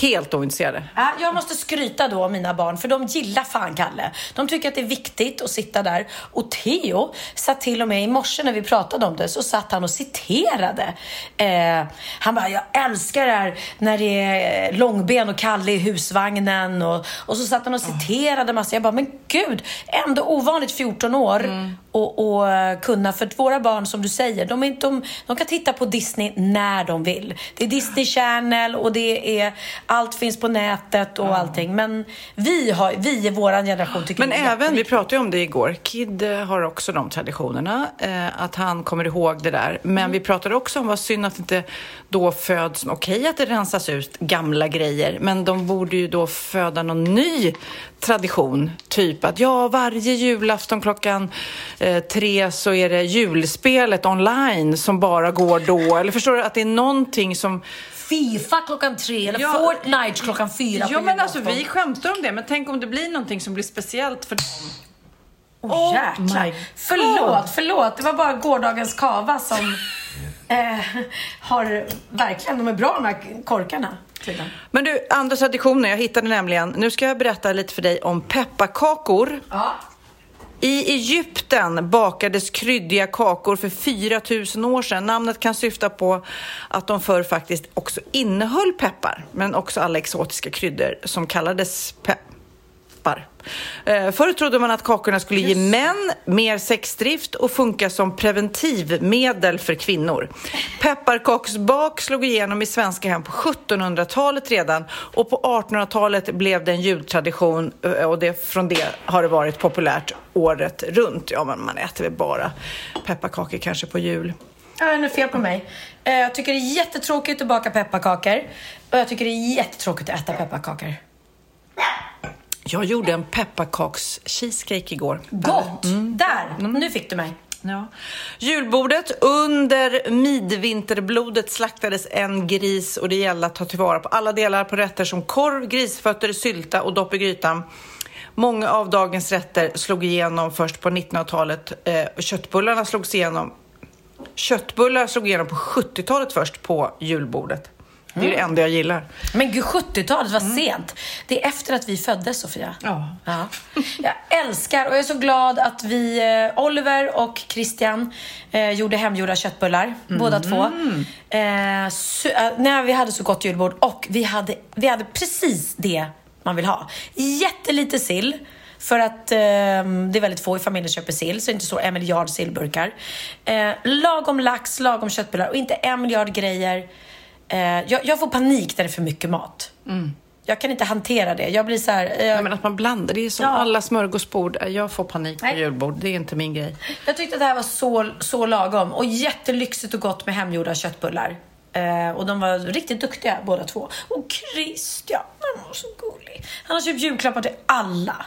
Speaker 1: Helt ointresserade.
Speaker 2: Ja, jag måste skryta då om mina barn, för de gillar fan Kalle. De tycker att det är viktigt att sitta där. Och Theo satt till och med i morse när vi pratade om det, så satt han och citerade. Eh, han bara, jag älskar det här när det är Långben och Kalle i husvagnen. Och, och så satt han och citerade massa. Jag bara, men gud, ändå ovanligt 14 år. Och, och eh, kunna, för våra barn som du säger, de, är inte, de, de kan titta på Disney när de vill. Det är Disney Channel och det är, allt finns på nätet och allting. Men vi, har, vi i våran generation tycker
Speaker 1: Men även, vi pratade ju om det igår, Kid eh, har också de traditionerna, eh, att han kommer ihåg det där. Men
Speaker 2: Mm.
Speaker 1: vi pratade också om vad synd att inte då föds, okej att det rensas ut gamla grejer, men de borde ju då föda någon ny tradition. Typ att ja, varje julafton klockan eh, tre så är det julspelet online som bara går då. Eller förstår du, att det är någonting som
Speaker 2: Fifa klockan tre eller
Speaker 1: Ja.
Speaker 2: Fortnite klockan fyra
Speaker 1: Ja men alltså vi skämtar om det, men tänk om det blir någonting som blir speciellt för dem.
Speaker 2: Oh,
Speaker 1: Oh
Speaker 2: jäklar.
Speaker 1: my
Speaker 2: Förlåt, förlåt. Det var bara gårdagens kava som eh, har verkligen, de är bra de här korkarna. tydligen.
Speaker 1: Men du, andra traditioner, jag hittade nämligen, nu ska jag berätta lite för dig om pepparkakor.
Speaker 2: Ja.
Speaker 1: I Egypten bakades kryddiga kakor för 4000 år sedan. Namnet kan syfta på att de förr faktiskt också innehöll peppar, men också alla exotiska kryddor som kallades peppar. Eh, Förr trodde man att kakorna skulle ge män mer sexdrift och funka som preventivmedel för kvinnor. Pepparkaksbak slog igenom i svenska hem på 1700-talet redan och på 1800-talet blev det en jultradition eh, och det, från det har det varit populärt året runt. Ja, men man äter väl bara pepparkakor kanske på jul.
Speaker 2: Ja, det är fel på mig. Eh, Jag tycker det är jättetråkigt att baka pepparkakor. Och jag tycker det är jättetråkigt att äta pepparkakor.
Speaker 1: Jag gjorde en pepparkaks-cheesecake igår.
Speaker 2: Gott! Där! Nu fick du mig.
Speaker 1: Ja. Julbordet. Under midvinterblodet slaktades en gris och det gällde att ta tillvara på alla delar på rätter som korv, grisfötter, sylta och dopp i grytan. Många av dagens rätter slog igenom först på 1900-talet. Eh, köttbullarna slogs igenom Köttbullar slog igenom på 70-talet först på julbordet. Det är det enda jag gillar.
Speaker 2: Men gud, 70-talet, vad sent. Det är efter att vi föddes, Sofia.
Speaker 1: Ja.
Speaker 2: Ja. Jag älskar och jag är så glad att vi, eh, Oliver och Christian, eh, gjorde hemgjorda köttbullar. Båda två. Eh, så, eh, när vi hade så gott julbord och vi hade, vi hade precis det man vill ha. Jättelite sill. För att eh, det är väldigt få i familjen som köper sill, så det är inte så en miljard sillburkar. Eh, lagom lax, lagom köttbullar och inte en miljard grejer. Eh, jag, jag får panik när det är för mycket mat. Jag kan inte hantera det. Jag blir så här... eh,
Speaker 1: Ja, men att man blandar, det är som
Speaker 2: Ja.
Speaker 1: alla smörgåsbord. Jag får panik på
Speaker 2: Nej.
Speaker 1: julbord, det är inte min grej.
Speaker 2: Jag tyckte att det här var så, så lagom och jättelyxigt och gott med hemgjorda köttbullar. Eh, och de var riktigt duktiga båda två. Och Christian, han var så gullig. Han har köpt julklappar till alla.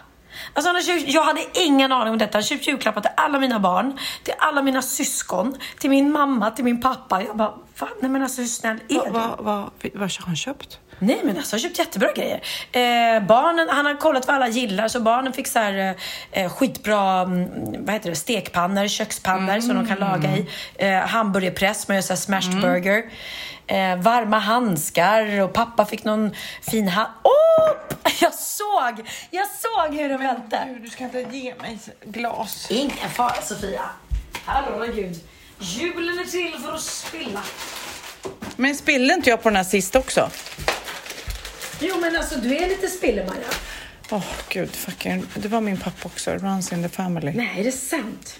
Speaker 2: Alltså han har köpt, jag hade ingen aning om detta. Han har köpt julklappar till alla mina barn, till alla mina syskon, till min mamma, till min pappa. Jag bara, va? Nej men alltså hur snäll är
Speaker 1: Vad
Speaker 2: du?
Speaker 1: va, va, vad har han köpt?
Speaker 2: Nej men alltså han har köpt jättebra grejer. Eh, barnen, han har kollat vad alla gillar så barnen fick så här, eh, skitbra mm, vad heter det, stekpannor, kökspannor som de kan laga i. Eh, hamburgerpress, man gör så här smashed burger. Eh, varma handskar och pappa fick någon fin hand... Åh! Jag såg! Jag såg hur den välte.
Speaker 1: Du ska inte ge mig glas.
Speaker 2: Ingen fara Sofia. Hallå gud. Julen är till för att spilla.
Speaker 1: Men spillde inte jag på den här sist också?
Speaker 2: Jo men alltså du är lite spillemaja.
Speaker 1: Åh gud, fucking. det var min pappa också. Runs in the family.
Speaker 2: Nej, är det sant?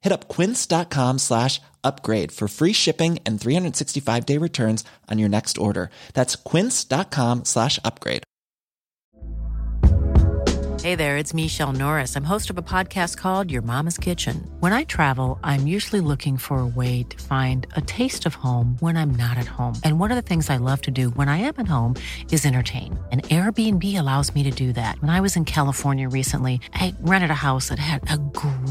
Speaker 5: Hit up quince.com slash upgrade for free shipping and 365 day returns on your next order. That's quince.com slash upgrade.
Speaker 6: Hey there, it's Michelle Norris. I'm host of a podcast called Your Mama's Kitchen. When I travel, I'm usually looking for a way to find a taste of home when I'm not at home. And one of the things I love to do when I am at home is entertain. And Airbnb allows me to do that. When I was in California recently, I rented a house that had a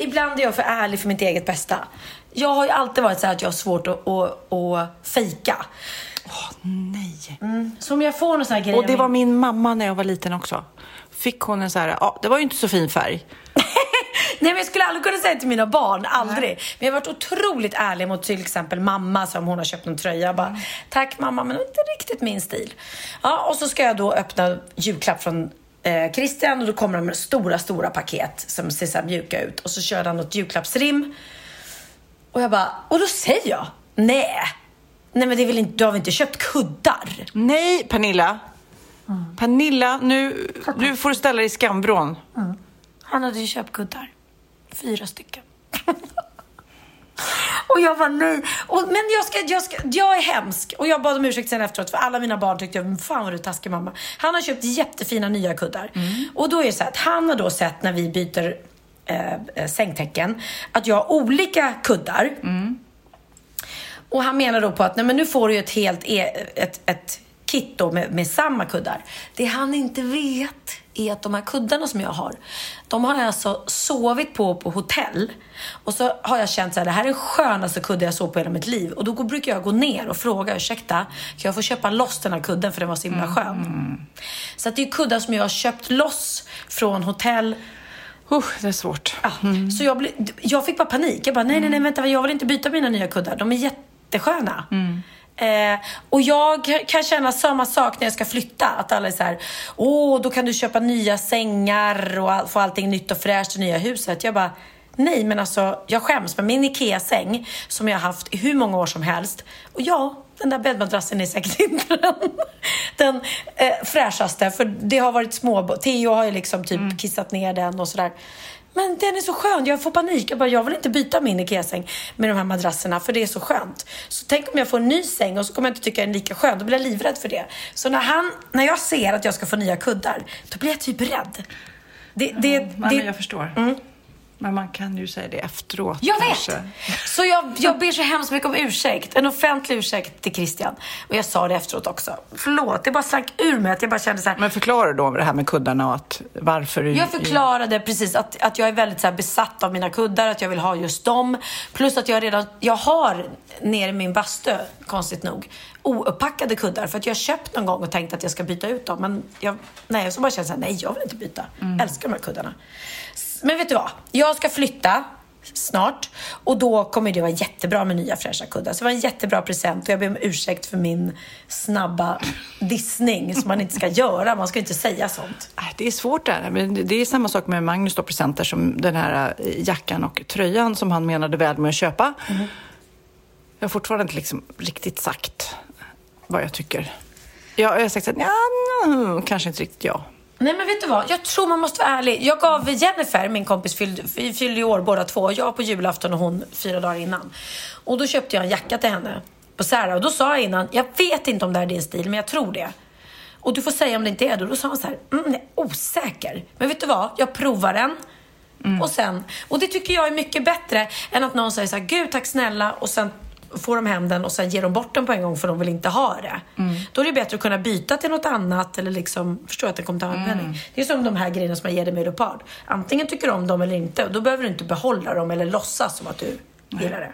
Speaker 2: ibland är jag för ärlig för mitt eget bästa. Jag har ju alltid varit så här att jag har svårt att, att, att fejka.
Speaker 1: Nej!
Speaker 2: Mm. Så om jag får någon sån här grej...
Speaker 7: Och det var min mamma när jag var liten också. Fick hon en så här, ja, det var ju inte så fin färg.
Speaker 2: Nej, men jag skulle aldrig kunna säga det till mina barn, aldrig. Men jag har varit otroligt ärlig mot till exempel mamma som hon har köpt en tröja. Jag bara, tack mamma, men det är inte riktigt min stil. Ja, och så ska jag då öppna julklapp från eh, Christian och då kommer de med stora, stora paket som ser så mjuka ut. Och så kör han något julklappsrim. Och jag bara, och då säger jag, nej. Nej men det är väl inte, du har väl inte köpt kuddar?
Speaker 1: Nej, Pernilla. Pernilla, nu, nu får du ställa dig i skamvrån.
Speaker 2: Han hade ju köpt kuddar. Fyra stycken. och jag var nej. Och, men jag, ska, jag, ska, jag är hemsk. Och jag bad om ursäkt sen efteråt för alla mina barn tyckte jag, "Men fan vad du är taskig mamma. Han har köpt jättefina nya kuddar. Och då är det så att han har då sett när vi byter eh, eh, sängtecken att jag har olika kuddar. Och han menar då på att nej, men nu får du ju ett helt e- ett, ett kit då med, med samma kuddar. Det han inte vet är att de här kuddarna som jag har, de har jag alltså sovit på på hotell. Och så har jag känt så här, det här är den skönaste kudden jag sov på hela mitt liv. Och då går, brukar jag gå ner och fråga, ursäkta, kan jag få köpa loss den här kudden för den var så himla skön? Så att det är kuddar som jag har köpt loss från hotell.
Speaker 1: Uh, det är svårt.
Speaker 2: Ja, Så jag, blev, jag fick bara panik. Jag bara, nej, nej, nej, vänta, jag vill inte byta mina nya kuddar. De är jättesköna. Eh, och jag kan känna samma sak när jag ska flytta. Att alla är så här, åh, då kan du köpa nya sängar och all, få allting nytt och fräscht i nya huset. Jag bara, nej, men alltså, jag skäms. Men min IKEA-säng, som jag har haft i hur många år som helst. Och ja, den där bäddmadrassen är säkert inte den, den eh, fräschaste. För det har varit små... Theo har ju liksom typ kissat ner den och sådär. Men den är så skön, jag får panik. Jag bara, jag vill inte byta min IKEA-säng med de här madrasserna för det är så skönt. Så tänk om jag får en ny säng och så kommer jag inte tycka den är lika skön. Då blir jag livrädd för det. Så när, han, när jag ser att jag ska få nya kuddar, då blir jag typ rädd. Det, det,
Speaker 1: men
Speaker 2: det,
Speaker 1: jag förstår. Men man kan ju säga det efteråt.
Speaker 2: jag
Speaker 1: kanske.
Speaker 2: vet! Så jag, jag ber så hemskt mycket om ursäkt. En offentlig ursäkt till Christian. Och jag sa det efteråt också. Förlåt, det bara slank ur mig att jag bara kände så här.
Speaker 1: Men förklara då det här med kuddarna och att varför du...
Speaker 2: Jag förklarade precis att, att jag är väldigt så här besatt av mina kuddar, att jag vill ha just dem. Plus att jag redan, jag har nere i min bastu, konstigt nog, ouppackade kuddar. För att jag har köpt någon gång och tänkt att jag ska byta ut dem. Men jag, nej, så bara kände jag så här, nej jag vill inte byta. Älskar de här kuddarna. Men vet du vad? Jag ska flytta snart och då kommer det vara jättebra med nya fräscha kuddar. Så det var en jättebra present och jag ber om ursäkt för min snabba dissning som man inte ska göra. Man ska inte säga sånt.
Speaker 1: Det är svårt där. Men det- det är samma sak med Magnus då, presenter som den här eh, jackan och tröjan som han menade väl med att köpa. Jag har fortfarande inte liksom riktigt sagt vad jag tycker. Jag jag har sagt att ja, mm, kanske inte riktigt ja.
Speaker 2: Nej men vet du vad, jag tror man måste vara ärlig. Jag gav Jennifer, min kompis, fyllde, vi fyllde ju år båda två. Jag på julafton och hon fyra dagar innan. Och då köpte jag en jacka till henne på Zara. Och då sa jag innan, jag vet inte om det här är din stil, men jag tror det. Och du får säga om det inte är det. Och då sa hon så här, mm, jag är osäker. Men vet du vad, jag provar den. Och sen, och det tycker jag är mycket bättre än att någon säger så här, gud tack snälla och sen får de hem den och sen ger de bort den på en gång för de vill inte ha det. Då är det bättre att kunna byta till något annat eller liksom förstå att den kommer till användning. Det är som de här grejerna som man ger dig med Leopard. Antingen tycker du om dem eller inte och då behöver du inte behålla dem eller låtsas som att du gillar det.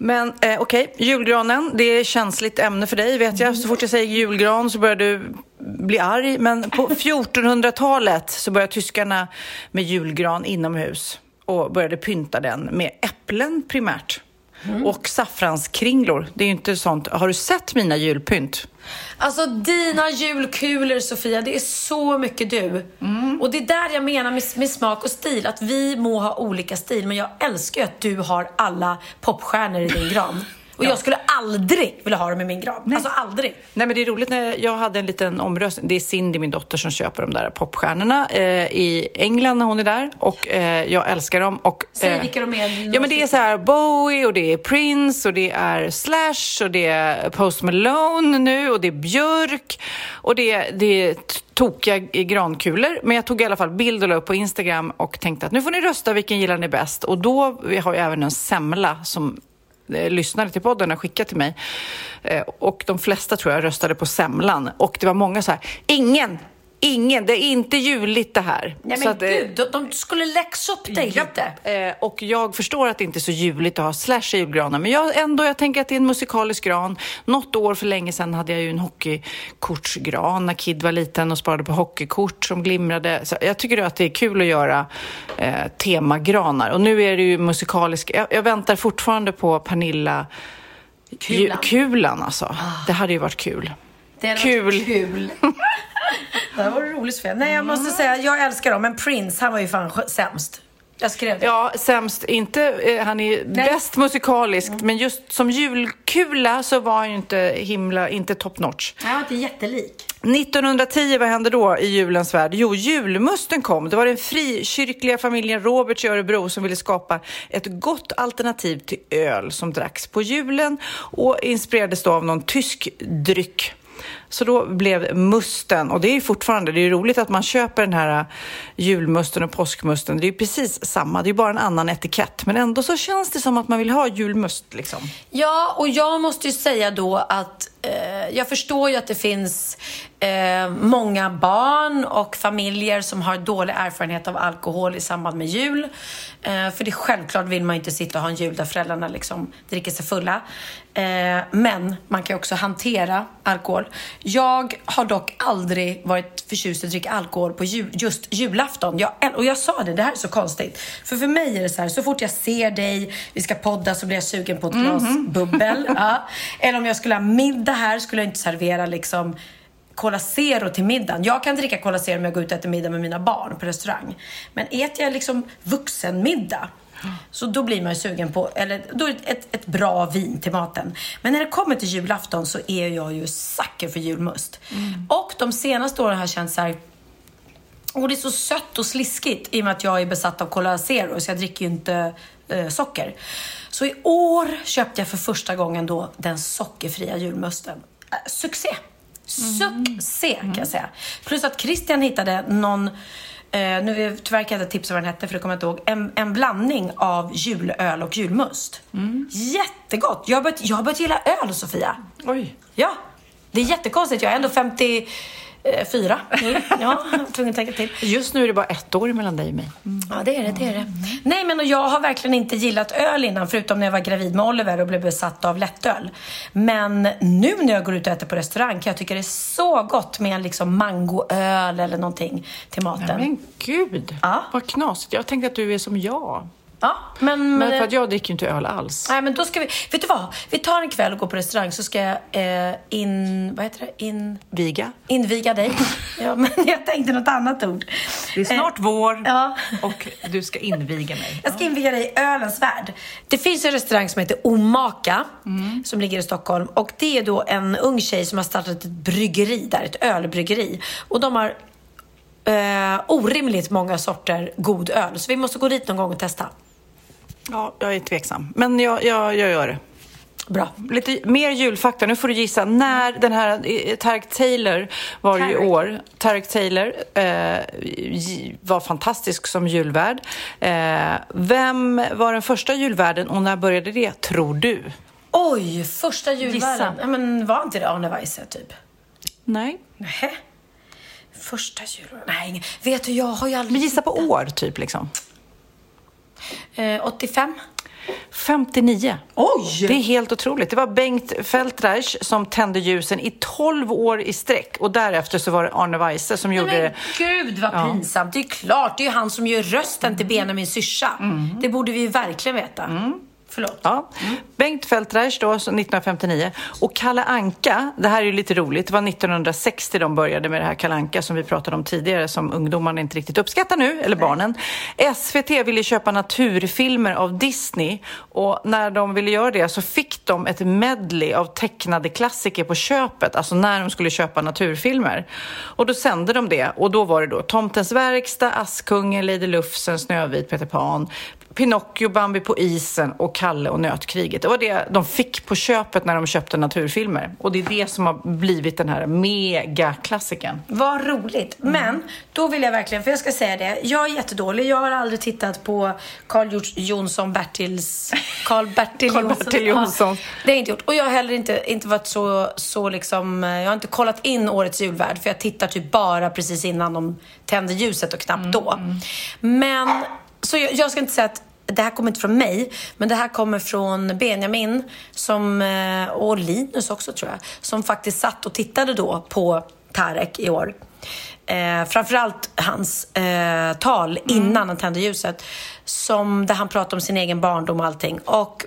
Speaker 1: Men eh, okej, julgranen, det är ett känsligt ämne för dig vet jag. Så fort jag säger julgran så börjar du bli arg. Men på 1400-talet så började tyskarna med julgran inomhus och började pynta den med äpplen primärt. Och saffranskringlor. Det är ju inte sånt. Har du sett mina julpynt?
Speaker 2: Alltså dina julkulor Sofia, det är så mycket du. Och det är där jag menar med, med smak och stil, att vi må ha olika stil, men jag älskar ju att du har alla popstjärnor i din gran. Och jag skulle aldrig vilja ha dem i min gran. Alltså aldrig.
Speaker 1: Nej, men det är roligt när jag hade en liten omröstning. Det är Cindy, min dotter, som köper de där popstjärnorna eh, i England när hon är där. Och eh, jag älskar dem. Och,
Speaker 2: Säg vilka de är.
Speaker 1: Ja, men det är så här Bowie och det är Prince och det är Slash och det är Post Malone nu och det är Björk och det är, det är tokiga grankulor. Men jag tog i alla fall bild och la upp på Instagram och tänkte att nu får ni rösta vilken gillar ni bäst. Och då vi har jag även en semla som eh, Eh, lyssnare till podden har skickat till mig. Eh, och de flesta tror jag röstade på semlan. Och det var många så här, ingen ingen, det är inte juligt det här.
Speaker 2: Nej men
Speaker 1: att, eh,
Speaker 2: gud, de, de skulle läxa upp dig lite.
Speaker 1: Eh, och jag förstår att det inte är så juligt att ha slash i julgranar, men jag, ändå, jag tänker att det är en musikalisk gran. Något år för länge sedan hade jag ju en hockeykortsgran när Kid var liten och sparade på hockeykort som glimrade. Så jag tycker att det är kul att göra eh, temagranar. Och nu är det ju musikalisk. Jag, jag väntar fortfarande på Pernilla
Speaker 2: Kulan.
Speaker 1: Ju- kulan alltså. Det hade ju varit kul.
Speaker 2: Det hade
Speaker 1: Kul.
Speaker 2: varit kul. det här var roligt Sofia. Nej, jag måste säga, jag älskar dem, men Prince, han var ju fan sämst. Jag skrev det.
Speaker 1: Ja, sämst. Inte, eh, han är
Speaker 2: Nej.
Speaker 1: bäst musikaliskt, men just som julkula så var han ju inte himla, inte top notch.
Speaker 2: Han var inte jättelik.
Speaker 1: 1910, vad hände då i julens värld? Jo, julmusten kom. Det var den frikyrkliga familjen Roberts i Örebro som ville skapa ett gott alternativ till öl som dracks på julen och inspirerades då av någon tysk dryck. Så då blev musten, och det är ju fortfarande, det är ju roligt att man köper den här eh, julmusten och påskmusten. Det är ju precis samma, det är ju bara en annan etikett. Men ändå så känns det som att man vill ha julmust liksom.
Speaker 2: Ja, och jag måste ju säga då att jag förstår ju att det finns eh, många barn och familjer som har dålig erfarenhet av alkohol i samband med jul. Eh, för det är självklart vill man ju inte sitta och ha en jul där föräldrarna liksom dricker sig fulla. Eh, men man kan ju också hantera alkohol. Jag har dock aldrig varit förtjust i att dricka alkohol på jul, just julafton. Jag, och jag sa det, det här är så konstigt. För för mig är det så här, så fort jag ser dig, vi ska podda så blir jag sugen på ett glas bubbel. Ja. Eller om jag skulle ha middag här skulle jag inte servera liksom Cola Zero till middagen. Jag kan dricka Cola Zero om jag går ut och äter middag med mina barn på restaurang. Men äter jag liksom vuxenmiddag så då blir man ju sugen på, eller då är det ett, ett bra vin till maten. Men när det kommer till julafton så är jag ju sucker för julmust. Och de senaste åren har jag känt så här, och det är så sött och sliskigt i och med att jag är besatt av Cola Zero så jag dricker ju inte eh, socker. Så i år köpte jag för första gången då den sockerfria julmusten. Eh, succé! Succé kan jag säga. Plus att Christian hittade någon Eh, nu är, tyvärr kan jag inte tipsa vad den hette för det kommer jag inte ihåg. En, en blandning av julöl och julmust. Jättegott! Jag har, börjat, jag har börjat gilla öl, Sofia.
Speaker 1: Oj.
Speaker 2: Ja, det är jättekonstigt. Jag är ändå 54 nu. Ja, jag var tvungen att tänka till.
Speaker 1: Just nu är det bara ett år mellan dig och mig.
Speaker 2: Ja, det är det. det, är det. Nej, men och jag har verkligen inte gillat öl innan, förutom när jag var gravid med Oliver och blev besatt av lättöl. Men nu när jag går ut och äter på restaurang kan jag tycka det är så gott med en liksom mangoöl eller någonting till maten.
Speaker 1: Men gud,
Speaker 2: Ja.
Speaker 1: vad knasigt. Jag tänkte att du är som jag.
Speaker 2: Ja, men...
Speaker 1: Men för att jag dricker ju inte öl alls.
Speaker 2: Nej, men då ska vi... Vet du vad? Vi tar en kväll och går på restaurang så ska jag eh, in... Vad heter det? In...
Speaker 1: Viga.
Speaker 2: Inviga dig. Ja, men jag tänkte något annat ord.
Speaker 1: Det är snart vår
Speaker 2: ja.
Speaker 1: och du ska inviga mig.
Speaker 2: Jag ska inviga dig i ölens värld. Det finns en restaurang som heter Omaka som ligger i Stockholm och det är då en ung tjej som har startat ett bryggeri där, ett ölbryggeri. Och de har eh, orimligt många sorter god öl så vi måste gå dit någon gång och testa.
Speaker 1: Ja, jag är tveksam. Men jag, jag, jag gör det.
Speaker 2: Bra.
Speaker 1: Lite mer julfakta. Nu får du gissa när den här eh, Tarek Taylor var ju i
Speaker 2: Tarek.
Speaker 1: år. Tarek Taylor eh, var fantastisk som julvärd. Eh, vem var den första julvärden och när började det, tror du?
Speaker 2: Oj, första julvärden. Ja, men var inte det Arne Weise typ?
Speaker 1: Nej.
Speaker 2: Nähä. Första julvärden? Nej, ingen- vet du jag har ju aldrig...
Speaker 1: Men gissa på år, typ. liksom.
Speaker 2: Eh, 85?
Speaker 1: 59.
Speaker 2: Oj!
Speaker 1: Det är helt otroligt. Det var Bengt Feldreich som tände ljusen i 12 år i sträck. Och därefter så var det Arne Weise som gjorde
Speaker 2: Nej,
Speaker 1: det.
Speaker 2: men gud vad pinsamt. Det är klart, det är ju han som gör rösten till Benjamin syrsa. Det borde vi ju verkligen veta. Förlåt.
Speaker 1: Ja. Bengt Feldreich då, så 1959. Och Kalle Anka, det här är ju lite roligt, det var 1960 de började med det här Kalle Anka som vi pratade om tidigare, som ungdomarna inte riktigt uppskattar nu, eller barnen. SVT ville köpa naturfilmer av Disney och när de ville göra det så fick de ett medley av tecknade klassiker på köpet, alltså när de skulle köpa naturfilmer. Och då sände de det och då var det då Tomtens verkstad, Askungen, Lady Lufsen, Snövit, Peter Pan, Pinocchio, Bambi på isen och Kalle och nötkriget. Det var det de fick på köpet när de köpte naturfilmer. Och det är det som har blivit den här megaklassikern.
Speaker 2: Vad roligt. Men då vill jag verkligen, för jag ska säga det, jag är jättedålig. Jag har aldrig tittat på Carl Jonsson Bertils... Carl Bertil Jonsson.
Speaker 1: Bertil Jonsson.
Speaker 2: Ja, det har jag inte gjort. Och jag har heller inte, inte varit så, så liksom... Jag har inte kollat in årets julvärd, för jag tittar typ bara precis innan de tänder ljuset och knappt då. Men, så jag, jag ska inte säga att det här kommer inte från mig, men det här kommer från Benjamin som, eh, och Linus också tror jag, som faktiskt satt och tittade då på Tarek i år. Eh, framförallt hans eh, tal innan han tände ljuset, som, där han pratade om sin egen barndom och allting. Och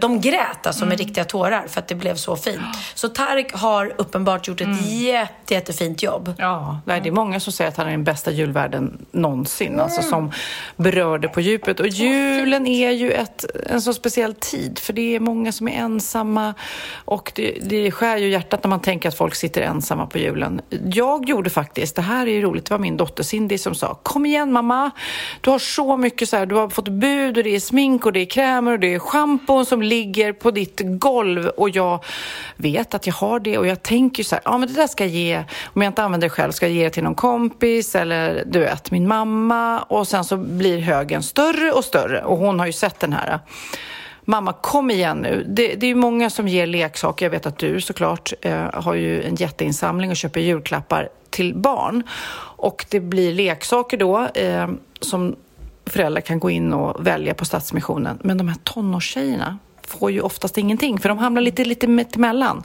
Speaker 2: de grät alltså med riktiga tårar för att det blev så fint. Så Tarek har uppenbart gjort ett jätte, jättefint jobb.
Speaker 1: Ja, det är många som säger att han är den bästa julvärden någonsin, alltså som berör det på djupet. Och julen är ju ett, en så speciell tid, för det är många som är ensamma och det, det skär ju hjärtat när man tänker att folk sitter ensamma på julen. Jag gjorde faktiskt, det här är ju roligt, det var min dotter Cindy som sa Kom igen mamma, du har så mycket så här, du har fått bud och det är smink och det är krämer och det är schampo som ligger på ditt golv och jag vet att jag har det och jag tänker så här, ja men det där ska jag ge, om jag inte använder det själv ska jag ge det till någon kompis eller du vet min mamma och sen så blir högen större och större och hon har ju sett den här Mamma, kom igen nu. Det, det är ju många som ger leksaker. Jag vet att du såklart eh, har ju en jätteinsamling och köper julklappar till barn. Och det blir leksaker då eh, som föräldrar kan gå in och välja på Stadsmissionen. Men de här tonårstjejerna får ju oftast ingenting, för de hamnar lite, lite mittemellan.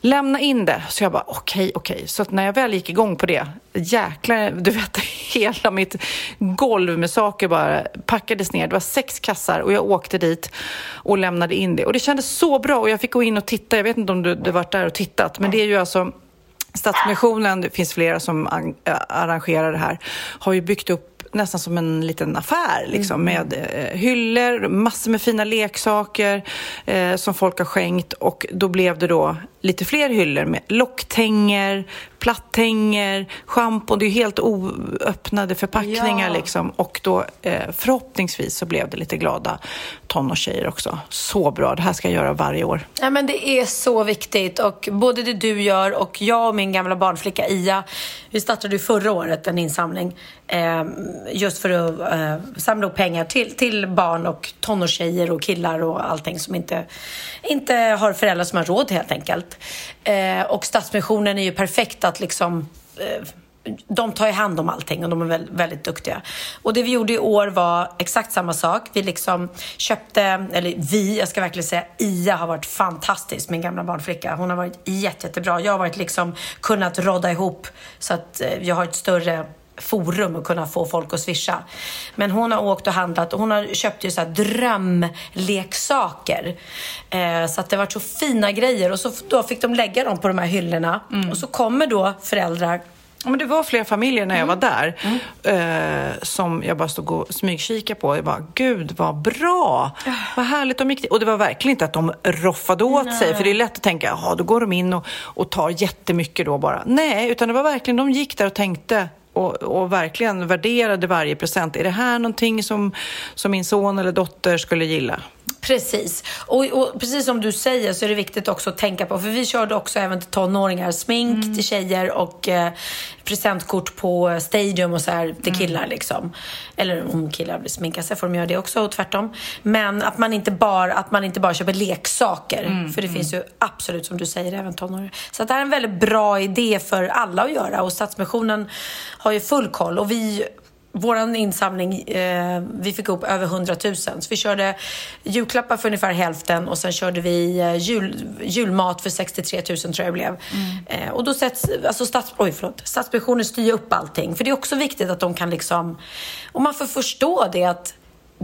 Speaker 1: Lämna in det. Så jag bara, okej, okej. Så att när jag väl gick igång på det, jäklar, du vet, hela mitt golv med saker bara packades ner. Det var sex kassar och jag åkte dit och lämnade in det. Och det kändes så bra och jag fick gå in och titta. Jag vet inte om du, du varit där och tittat, men det är ju alltså Stadsmissionen, det finns flera som eh, arrangerar det här, har ju byggt upp nästan som en liten affär liksom, med eh, hyllor, massor med fina leksaker eh, som folk har skänkt. Och då blev det då lite fler hyllor med locktänger, plattänger, schampo. Det är ju helt oöppnade förpackningar
Speaker 2: Ja.
Speaker 1: liksom. Och då eh, förhoppningsvis så blev det lite glada tonårstjejer också. Så bra, det här ska jag göra varje år.
Speaker 2: Ja, men det är så viktigt och både det du gör och jag och min gamla barnflicka Ia, vi startade ju förra året en insamling eh, just för att eh, samla upp pengar till, till barn och tonårstjejer och killar och allting som inte, inte har föräldrar som har råd helt enkelt. Eh, och Stadsmissionen är ju perfekt att liksom eh, de tar ju hand om allting och de är väldigt, väldigt duktiga. Och det vi gjorde i år var exakt samma sak. Vi liksom köpte, eller vi, jag ska verkligen säga Ia har varit fantastisk, min gamla barnflicka. Hon har varit jätte, jättebra. Jag har varit liksom kunnat rodda ihop så att eh, jag har ett större forum att kunna få folk att swisha. Men hon har åkt och handlat och hon har köpt ju så här drömleksaker. Eh, så att det varit så fina grejer och så då fick de lägga dem på de här hyllorna. Och så kommer då föräldrar
Speaker 1: Ja, men det var flera familjer när jag var där eh, som jag bara stod och smygkika på. Jag bara, gud vad bra! Vad härligt de gick dit. Och det var verkligen inte att de roffade åt sig, för det är lätt att tänka, jaha, då går de in och, och tar jättemycket då bara. Nej, utan det var verkligen, de gick där och tänkte och, och verkligen värderade varje present. Är det här någonting som, som min son eller dotter skulle gilla?
Speaker 2: Precis. Och, och precis som du säger så är det viktigt också att tänka på, för vi körde också även till tonåringar, smink till tjejer och eh, presentkort på Stadium och så här till killar liksom. Eller om killar vill sminka sig får de göra det också och tvärtom. Men att man inte bara, att man inte bara köper leksaker, för det finns ju absolut som du säger även tonåringar. Så att det här är en väldigt bra idé för alla att göra och Stadsmissionen har ju full koll och vi vår insamling, eh, vi fick upp över 100 000. Så vi körde julklappar för ungefär hälften och sen körde vi eh, jul, julmat för 63 000 tror jag det blev. Eh, och då sätts, alltså stats, oj, förlåt, Stadsmissionen styr upp allting. För det är också viktigt att de kan liksom, och man får förstå det att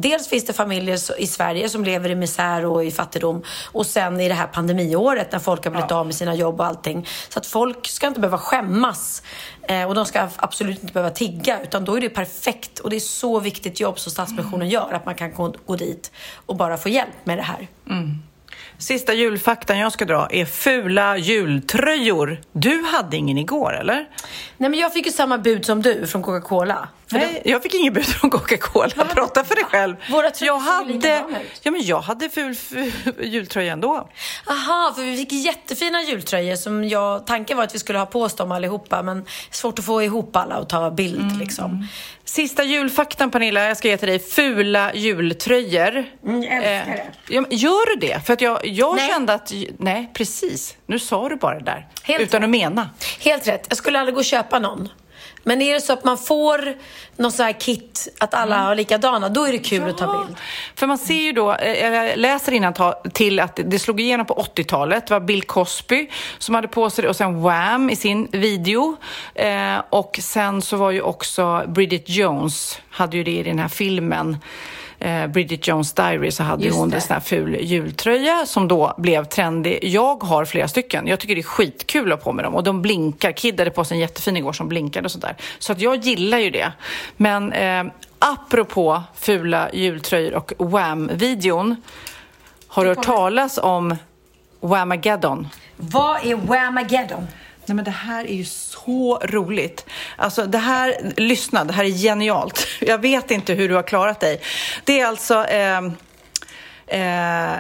Speaker 2: Dels finns det familjer i Sverige som lever i misär och i fattigdom. Och sen i det här pandemiåret när folk har blivit av med sina jobb och allting. Så att folk ska inte behöva skämmas. Eh, och de ska absolut inte behöva tigga utan då är det perfekt. Och det är så viktigt jobb som Stadsmissionen gör att man kan gå, gå dit och bara få hjälp med det här.
Speaker 1: Sista julfaktan jag ska dra är fula jultröjor. Du hade ingen igår, eller?
Speaker 2: Nej, men jag fick ju samma bud som du från Coca-Cola.
Speaker 1: Nej, jag fick ingen bud från Coca-Cola. Prata för dig själv.
Speaker 2: Våra
Speaker 1: jag hade, ja, men jag hade ful, ful jultröja ändå.
Speaker 2: Aha, för vi fick jättefina jultröjor som jag, tanken var att vi skulle ha på oss dem allihopa men svårt att få ihop alla och ta bild
Speaker 1: Mm,
Speaker 2: liksom.
Speaker 1: Sista julfaktan Pernilla, jag ska ge till dig. Fula jultröjor.
Speaker 2: Mm, jag älskar det.
Speaker 1: ja, men gör du det? För att jag, jag
Speaker 2: Nej.
Speaker 1: kände att, nej precis, nu sa du bara det där.
Speaker 2: Helt
Speaker 1: utan
Speaker 2: rätt.
Speaker 1: att mena.
Speaker 2: Helt rätt, jag skulle aldrig gå och köpa någon. Men är det så att man får någon sån här kit att alla
Speaker 1: Mm.
Speaker 2: har likadana, då är det kul att ta bild.
Speaker 1: För man ser ju då, eh, jag läser till att det slog igenom på 80-talet. Det var Bill Cosby som hade på sig det och sen Wham i sin video. Eh, och sen så var ju också Bridget Jones, hade ju det i den här filmen. Eh, Bridget Jones Diary så hade ju
Speaker 2: Just
Speaker 1: hon
Speaker 2: det.
Speaker 1: en sån här ful jultröja som då blev trendig. Jag har flera stycken. Jag tycker det är skitkul att ha på mig dem och de blinkar. Kid hade på sig en jättefin igår som blinkade och sådär. Så att jag gillar ju det. Men eh, apropå fula jultröjor och Wham-videon. Har du hört talas om Whamageddon?
Speaker 2: Vad är Whamageddon?
Speaker 1: Nej men det här är ju så roligt. Alltså det här, lyssna, det här är genialt. Jag vet inte hur du har klarat dig. Det är alltså ehm, eh, eh,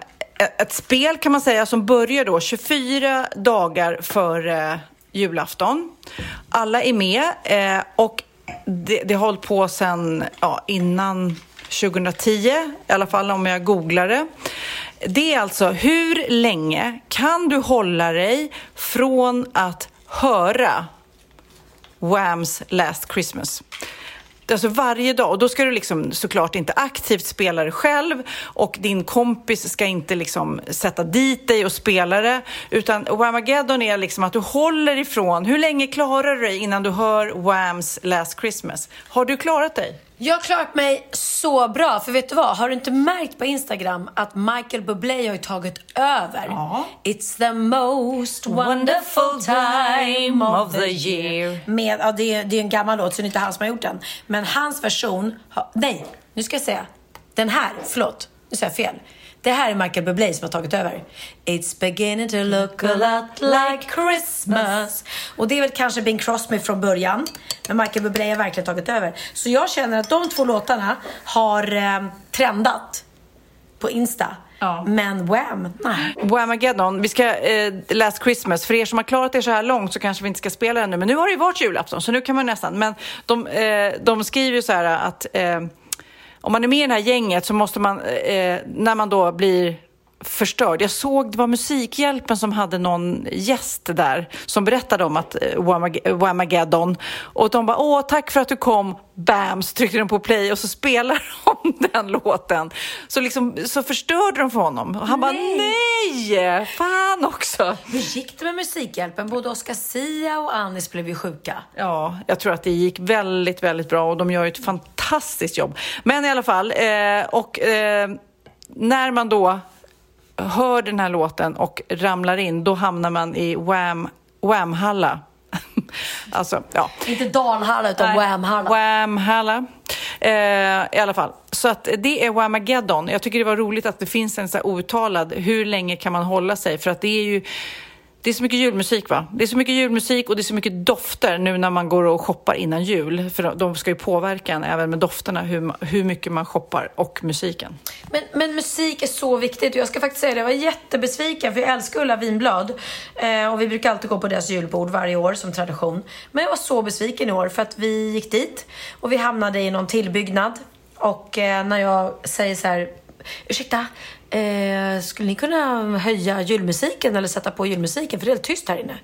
Speaker 1: ett spel kan man säga som börjar då 24 dagar före eh, julafton. Alla är med eh, och det, det har hållit på sedan ja, innan 2010, i alla fall om jag googlar det. Det är alltså hur länge kan du hålla dig från att höra Whams Last Christmas? Alltså varje dag, och då ska du liksom såklart inte aktivt spela det själv och din kompis ska inte liksom sätta dit dig och spela det utan Whamageddon är liksom att du håller ifrån, hur länge klarar du dig innan du hör Whams Last Christmas? Har du klarat dig?
Speaker 2: Jag har klarat mig så bra, för vet du vad? Har du inte märkt på Instagram att Michael Bublé har ju tagit över?
Speaker 1: Ja.
Speaker 2: It's the most wonderful time of the year. Med, ja, det, är, det är en gammal låt, så det är inte han som har gjort den. Men hans version, har, nej, nu ska jag säga. Den här, förlåt, nu säger jag fel. Det här är Michael Bublé som har tagit över. It's beginning to look a lot like Christmas. Och det är väl kanske Bing Crosby från början. Men Michael Bublé har verkligen tagit över. Så jag känner att de två låtarna har eh, trendat på Insta.
Speaker 1: Ja.
Speaker 2: Men Wham, nej.
Speaker 1: Whamageddon, vi ska eh, Last Christmas. För er som har klarat er så här långt så kanske vi inte ska spela den nu. Men nu har det ju varit julafton så nu kan man nästan. Men de, eh, de skriver ju så här att eh, om man är med i det här gänget så måste man, eh, eh när man då blir förstörd. Jag såg, det var Musikhjälpen som hade någon gäst där som berättade om att eh, Whamag- Whamageddon och de bara åh tack för att du kom, bam så tryckte de på play och så spelar de den låten. Så liksom så förstörde de för honom och han bara nej, fan också.
Speaker 2: Hur gick det med Musikhjälpen? Både Oscar Sia och Anis blev ju sjuka.
Speaker 1: Ja, jag tror att det gick väldigt, väldigt bra och de gör ju ett fantastiskt jobb. Men i alla fall, eh, och eh, när man då hör den här låten och ramlar in, då hamnar man i Wham, Wham-halla. alltså, ja.
Speaker 2: Inte Dalhalla utan Wham-halla.
Speaker 1: Wham-halla. Eh, I alla fall. Så att det är Whamageddon. Jag tycker det var roligt att det finns en så här outtalad, hur länge kan man hålla sig? För att det är ju det är så mycket julmusik va? Det är så mycket julmusik och det är så mycket dofter nu när man går och shoppar innan jul. För de- ska ju påverka en även med dofterna hur, hur mycket man shoppar och musiken.
Speaker 2: Men, men musik är så viktigt och jag ska faktiskt säga det, jag var jättebesviken för jag älskar Ulla Vinblad eh, och vi brukar alltid gå på deras julbord varje år som tradition. Men jag var så besviken i år för att vi gick dit och vi hamnade i någon tillbyggnad och eh, när jag säger så här, ursäkta, Eh, skulle ni kunna höja julmusiken eller sätta på julmusiken för det är helt tyst här inne?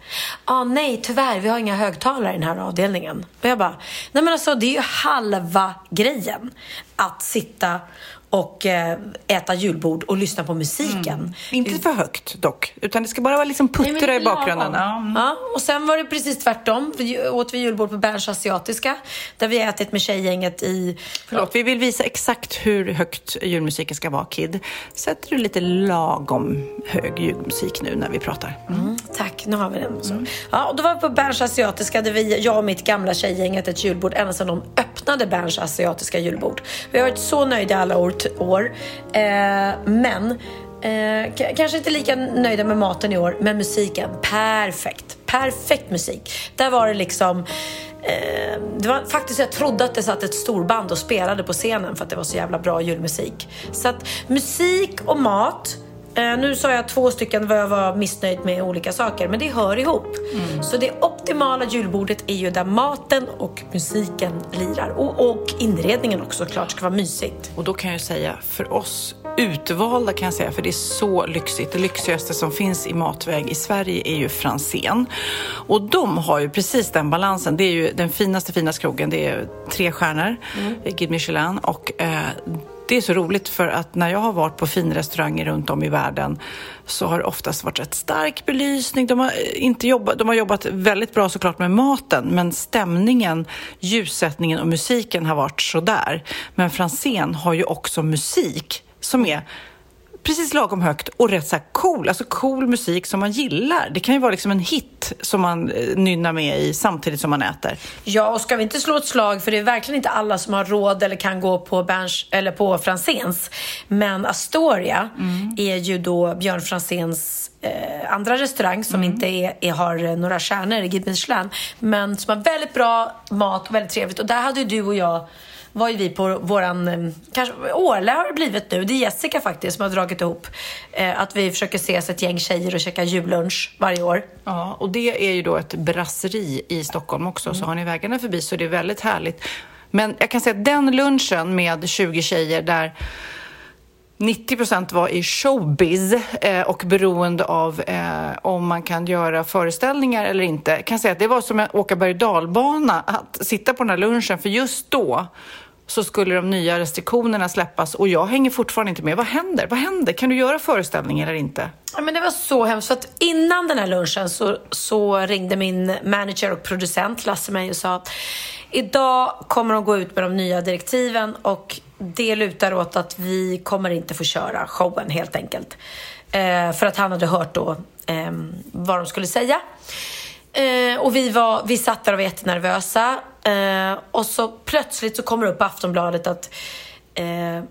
Speaker 2: Ja, ah, nej tyvärr, vi har inga högtalare i den här avdelningen. Och jag bara, nej men alltså det är ju halva grejen att sitta och eh, äta julbord och lyssna på musiken.
Speaker 1: Inte för högt dock, utan det ska bara vara liksom
Speaker 2: Nej,
Speaker 1: puttra i
Speaker 2: lagom.
Speaker 1: bakgrunden. Ja. mm.
Speaker 2: Ja, och sen var det precis tvärtom. Vi åt vi julbord på Berns Asiatiska där vi ätit med tjejgänget i...
Speaker 1: Förlåt, vi vill visa exakt hur högt julmusiken ska vara, Kid. Sätter du lite lagom hög julmusik nu när vi pratar?
Speaker 2: Mm, tack, nu har vi den. Så. Ja, och då var vi på Berns Asiatiska där vi, jag och mitt gamla tjejgäng ett julbord ända sedan de öppnade Berns Asiatiska julbord. Vi har varit så nöjda i alla år år. Eh, men Eh, kanske inte lika nöjda med maten i år, men musiken, perfekt. Perfekt musik. Där var det liksom... Eh, det var faktiskt, jag trodde att det satt ett storband och spelade på scenen för att det var så jävla bra julmusik. Så att musik och mat. Eh, nu sa jag två stycken vad jag var missnöjd med olika saker, men det hör ihop. Så det optimala julbordet är ju där maten och musiken lirar. Och, och inredningen också såklart ska vara mysigt.
Speaker 1: Och då kan jag säga, för oss utvalda kan jag säga, för det är så lyxigt. Det lyxigaste som finns i matväg i Sverige är ju Franzén. Och de har ju precis den balansen. Det är ju den finaste, finaste krogen. Det är tre stjärnor, mm. Guide Michelin. Och eh, det är så roligt för att när jag har varit på finrestauranger runt om i världen så har det oftast varit rätt stark belysning. De har, eh, inte jobbat, de har jobbat väldigt bra såklart med maten men stämningen, ljussättningen och musiken har varit sådär. Men Franzén har ju också musik som är precis lagom högt och rätt så cool, alltså cool musik som man gillar. Det kan ju vara liksom en hit som man eh, nynnar med i samtidigt som man äter.
Speaker 2: Ja, och ska vi inte slå ett slag, för det är verkligen inte alla som har råd eller kan gå på, Berns, eller på Franzéns. Men Astoria är ju då Björn Franzéns eh, andra restaurang som inte är, är, har några stjärnor i Guide Michelin. Men som har väldigt bra mat och väldigt trevligt. Och där hade ju du och jag var ju vi på våran, eh, kanske Årla har det blivit nu, det är Jessica faktiskt som har dragit ihop eh, att vi försöker ses ett gäng tjejer och käka jullunch varje år.
Speaker 1: Ja, och det är ju då ett brasseri i Stockholm också, så har ni vägarna förbi så det är väldigt härligt. Men jag kan säga att den lunchen med 20 tjejer där 90 procent var i showbiz eh, och beroende av eh, om man kan göra föreställningar eller inte. Jag kan säga att det var som att åka berg dalbana att sitta på den här lunchen för just då så skulle de nya restriktionerna släppas och jag hänger fortfarande inte med. Vad händer? Vad händer? Kan du göra föreställningen eller inte?
Speaker 2: Ja, men det var så hemskt. För att innan den här lunchen så, så ringde min manager och producent Lasse mig och sa att idag kommer de gå ut med de nya direktiven och det lutar åt att vi kommer inte få köra showen helt enkelt. Eh, för att han hade hört då eh, vad de skulle säga. Eh, och vi, var, vi satt där och var jättenervösa. Eh, och så plötsligt så kommer det upp på Aftonbladet att eh,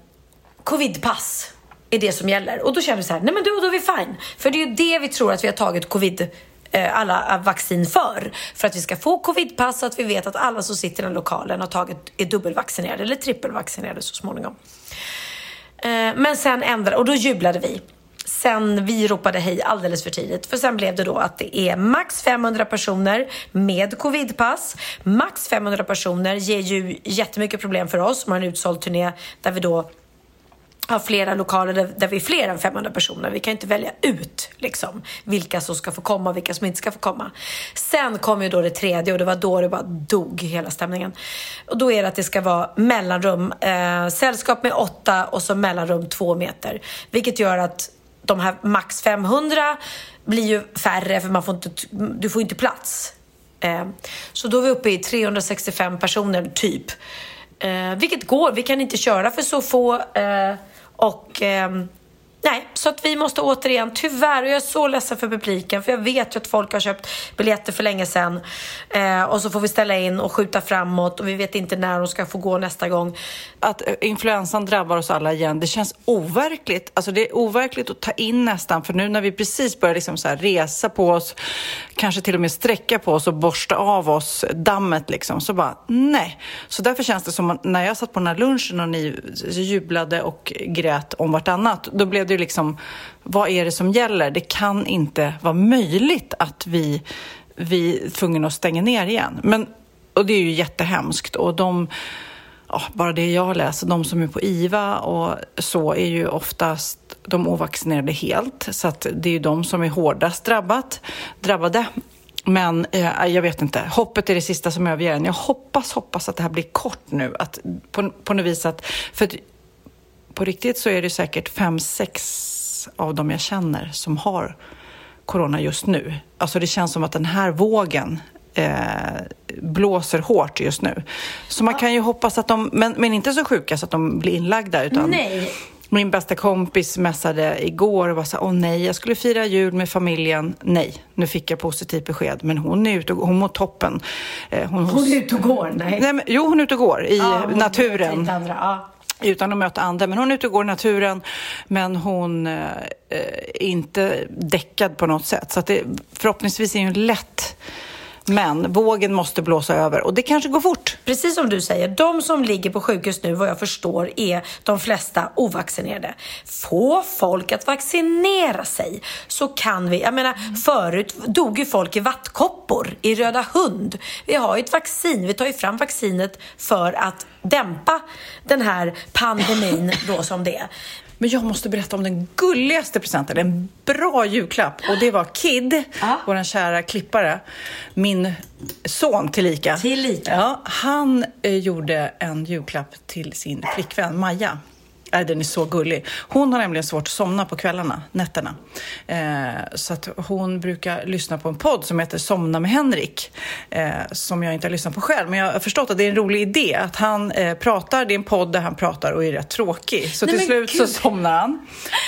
Speaker 2: covidpass är det som gäller. Och då känner vi så här, nej men då, då är vi fine. För det är ju det vi tror att vi har tagit covid eh, alla eh, vaccin för. För att vi ska få covidpass så att vi vet att alla som sitter i den lokalen har tagit, är dubbelvaccinerade eller trippelvaccinerade så småningom. Eh, men sen ändrade, och då jublade vi. Sen vi ropade hej alldeles för tidigt. För sen blev det då att det är max 500 personer med covidpass. Max 500 personer ger ju jättemycket problem för oss som har en utsåld turné där vi då har flera lokaler där, där vi är fler än 500 personer. Vi kan inte välja ut liksom, vilka som ska få komma och vilka som inte ska få komma. Sen kom ju då det tredje och det var då det bara dog hela stämningen. Och då är det att det ska vara mellanrum, eh, sällskap med åtta och så mellanrum två meter. Vilket gör att de här max 500 blir ju färre för man får inte, du får inte plats. Eh, så då är vi uppe i 365 personer typ. Eh, vilket går, vi kan inte köra för så få. Eh, och ehm, nej, så att vi måste återigen, tyvärr, och jag är så ledsen för publiken för jag vet ju att folk har köpt biljetter för länge sedan. Eh, och så får vi ställa in och skjuta framåt och vi vet inte när de ska få gå nästa gång.
Speaker 1: Att eh, influensan drabbar oss alla igen, det känns overkligt. Alltså det är overkligt att ta in nästan, för nu när vi precis börjar liksom så här resa på oss, kanske till och med sträcka på oss och borsta av oss dammet liksom, så bara nej. Så därför känns det som när jag satt på den här lunchen och ni jublade och grät om vartannat, då blev det det liksom, vad är det som gäller? Det kan inte vara möjligt att vi, vi är tvungna att stänga ner igen. Men, och det är ju jättehemskt och de ja, bara det jag läser, de som är på IVA och så är ju oftast de ovaccinerade helt. Så att det är ju de som är hårdast drabbat, drabbade. Men eh, jag vet inte, hoppet är det sista som överger en. Jag hoppas, hoppas att det här blir kort nu. Att, på, på något vis att, för att, på riktigt så är det säkert fem, sex av dem jag känner som har corona just nu. Alltså det känns som att den här vågen eh, blåser hårt just nu. Så man kan ju hoppas att de, men, men inte så sjuka så att de blir inlagda utan
Speaker 2: Nej.
Speaker 1: min bästa kompis messade igår och var så åh nej, jag skulle fira jul med familjen. Nej, nu fick jag positivt besked, men hon är ute och hon mår toppen. Eh,
Speaker 2: Hon är ute och går, nej.
Speaker 1: Nej, men, jo, hon är ute och går i
Speaker 2: Ja, hon-
Speaker 1: naturen.
Speaker 2: andra, ja
Speaker 1: utan att möta andra. Men hon är ute och går i naturen, men hon eh, eh är inte däckad på något sätt. Så att det, förhoppningsvis är hon lätt, men vågen måste blåsa över och det kanske går fort.
Speaker 2: Precis som du säger, de som ligger på sjukhus nu vad jag förstår är de flesta ovaccinerade. Få folk att vaccinera sig så kan vi, jag menar förut dog ju folk i vattkoppor, i röda hund. Vi har ju ett vaccin, vi tar ju fram vaccinet för att dämpa den här pandemin då som det är.
Speaker 1: Men jag måste berätta om den gulligaste presenten, en bra julklapp. Och det var Kid,
Speaker 2: Ja.
Speaker 1: vår kära klippare, min son tillika.
Speaker 2: Tillika.
Speaker 1: Ja, han eh, gjorde en julklapp till sin flickvän Maja. Äh, den är så gullig. Hon har nämligen svårt att somna på kvällarna, nätterna. Eh, så att hon brukar lyssna på en podd som heter Somna med Henrik. Eh, som jag inte har lyssnat på själv. Men jag har förstått att det är en rolig idé. Att han eh, pratar, det är en podd där han pratar och är rätt tråkig. Så
Speaker 2: Nej,
Speaker 1: till slut så
Speaker 2: gud.
Speaker 1: somnar han.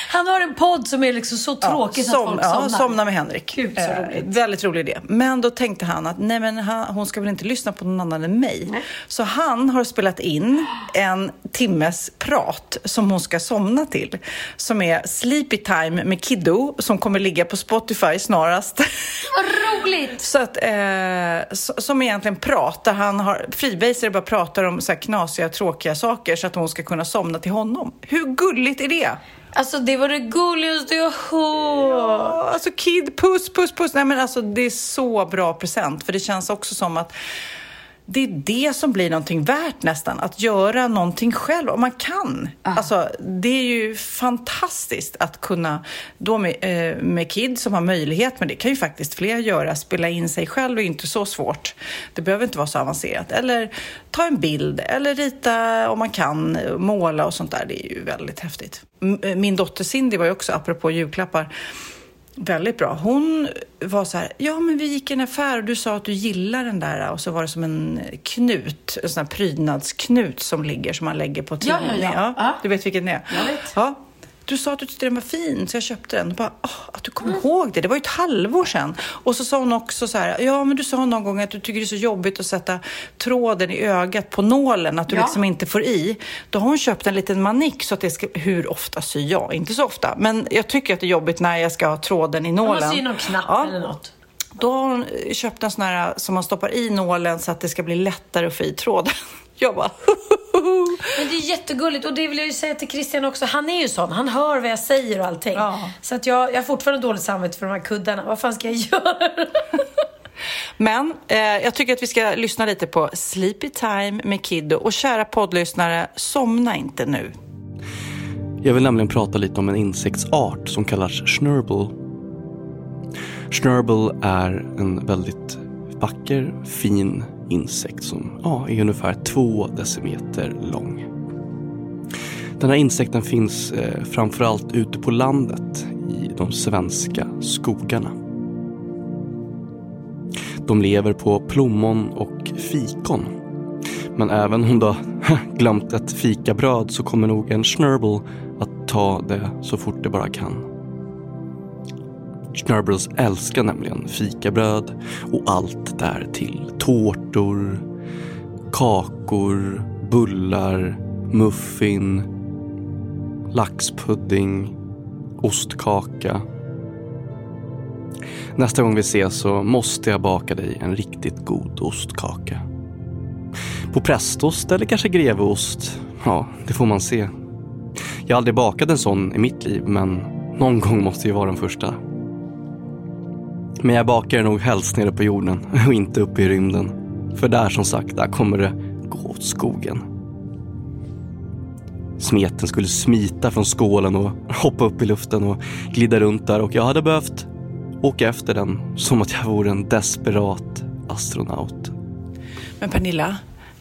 Speaker 2: Han har en podd som är liksom så tråkig så att folk
Speaker 1: ja,
Speaker 2: somnar.
Speaker 1: Somna med Henrik.
Speaker 2: Gud, så
Speaker 1: Eh,
Speaker 2: roligt.
Speaker 1: väldigt rolig idé. Men då tänkte han att nej, men han, hon ska väl inte lyssna på någon annan än mig. Så han har spelat in en timmes prat som hon ska somna till. Som är Sleepy Time med Kiddo som kommer ligga på Spotify snarast.
Speaker 2: Vad roligt!
Speaker 1: Så att, eh, som egentligen pratar, han har, Freebaser bara pratar om så här knasiga, tråkiga saker så att hon ska kunna somna till honom. Hur gulligt är det?
Speaker 2: Alltså det var det gulligaste jag hört.
Speaker 1: Alltså Kid, puss, puss, puss. Nej, men alltså, det är så bra present, för det känns också som att det är det som blir någonting värt nästan, att göra någonting själv om man kan. Alltså, det är ju fantastiskt att kunna, då med, eh, med Kid som har möjlighet, men det kan ju faktiskt fler göra, spela in sig själv är inte så svårt. Det behöver inte vara så avancerat. Eller ta en bild, eller rita om man kan, måla och sånt där. Det är ju väldigt häftigt. Eh, Min dotter Cindy var ju också, apropå julklappar, Väldigt bra. Hon var så här, ja men vi gick i en affär och du sa att du gillar den där och så var det som en knut, en sån här prydnadsknut som ligger som man lägger på
Speaker 2: Ja, ja,
Speaker 1: tidningen.
Speaker 2: ja. Ja.
Speaker 1: Du vet vilken det är?
Speaker 2: Jag vet.
Speaker 1: Ja. Du sa att du tyckte den var fin så jag köpte den. Och bara, "Åh, att du kommer ihåg det, det var ju ett halvår sedan. Och så sa hon också så här, ja men du sa någon gång att du tycker det är så jobbigt att sätta tråden i ögat på nålen, att du
Speaker 2: Ja.
Speaker 1: liksom inte får i. Då har hon köpt en liten manik så att det ska, hur ofta syr jag? Inte så ofta, men jag tycker att det är jobbigt när jag ska ha tråden i nålen.
Speaker 2: Man syr någon knapp
Speaker 1: Ja.
Speaker 2: eller något.
Speaker 1: Då har hon köpt en sån här som man stoppar i nålen så att det ska bli lättare att få i tråden. Jag bara,
Speaker 2: Men det är jättegulligt och det vill jag ju säga till Christian också. Han är ju sån. Han hör vad jag säger och allting.
Speaker 1: Ja.
Speaker 2: Så att jag, jag har fortfarande dåligt samvete för de här kuddarna. Vad fan ska jag göra?
Speaker 1: Men eh, jag tycker att vi ska lyssna lite på Sleepy Time med Kiddo. Och kära poddlyssnare, somna inte nu.
Speaker 8: Jag vill nämligen prata lite om en insektsart som kallas schnurble. Schnurble är en väldigt vacker, fin insekt som ja, är ungefär två decimeter lång. Den här insekten finns eh, framförallt ute på landet i de svenska skogarna. De lever på plommon och fikon. Men även om du har glömt ett fikabröd så kommer nog en schnurble att ta det så fort det bara kan. Schnurbles älskar nämligen fikabröd och allt där till. Tårtor, kakor, bullar, muffin, laxpudding, ostkaka. Nästa gång vi ses så måste jag baka dig en riktigt god ostkaka. På prästost eller kanske greveost? Ja, det får man se. Jag har aldrig bakat en sån i mitt liv, men någon gång måste ju vara den första. Men jag bakar nog helst nere på jorden och inte uppe i rymden. För där som sagt, där kommer det gå åt skogen. Smeten skulle smita från skålen och hoppa upp i luften och glida runt där och jag hade behövt åka efter den som att jag vore en desperat astronaut.
Speaker 1: Men Pernilla,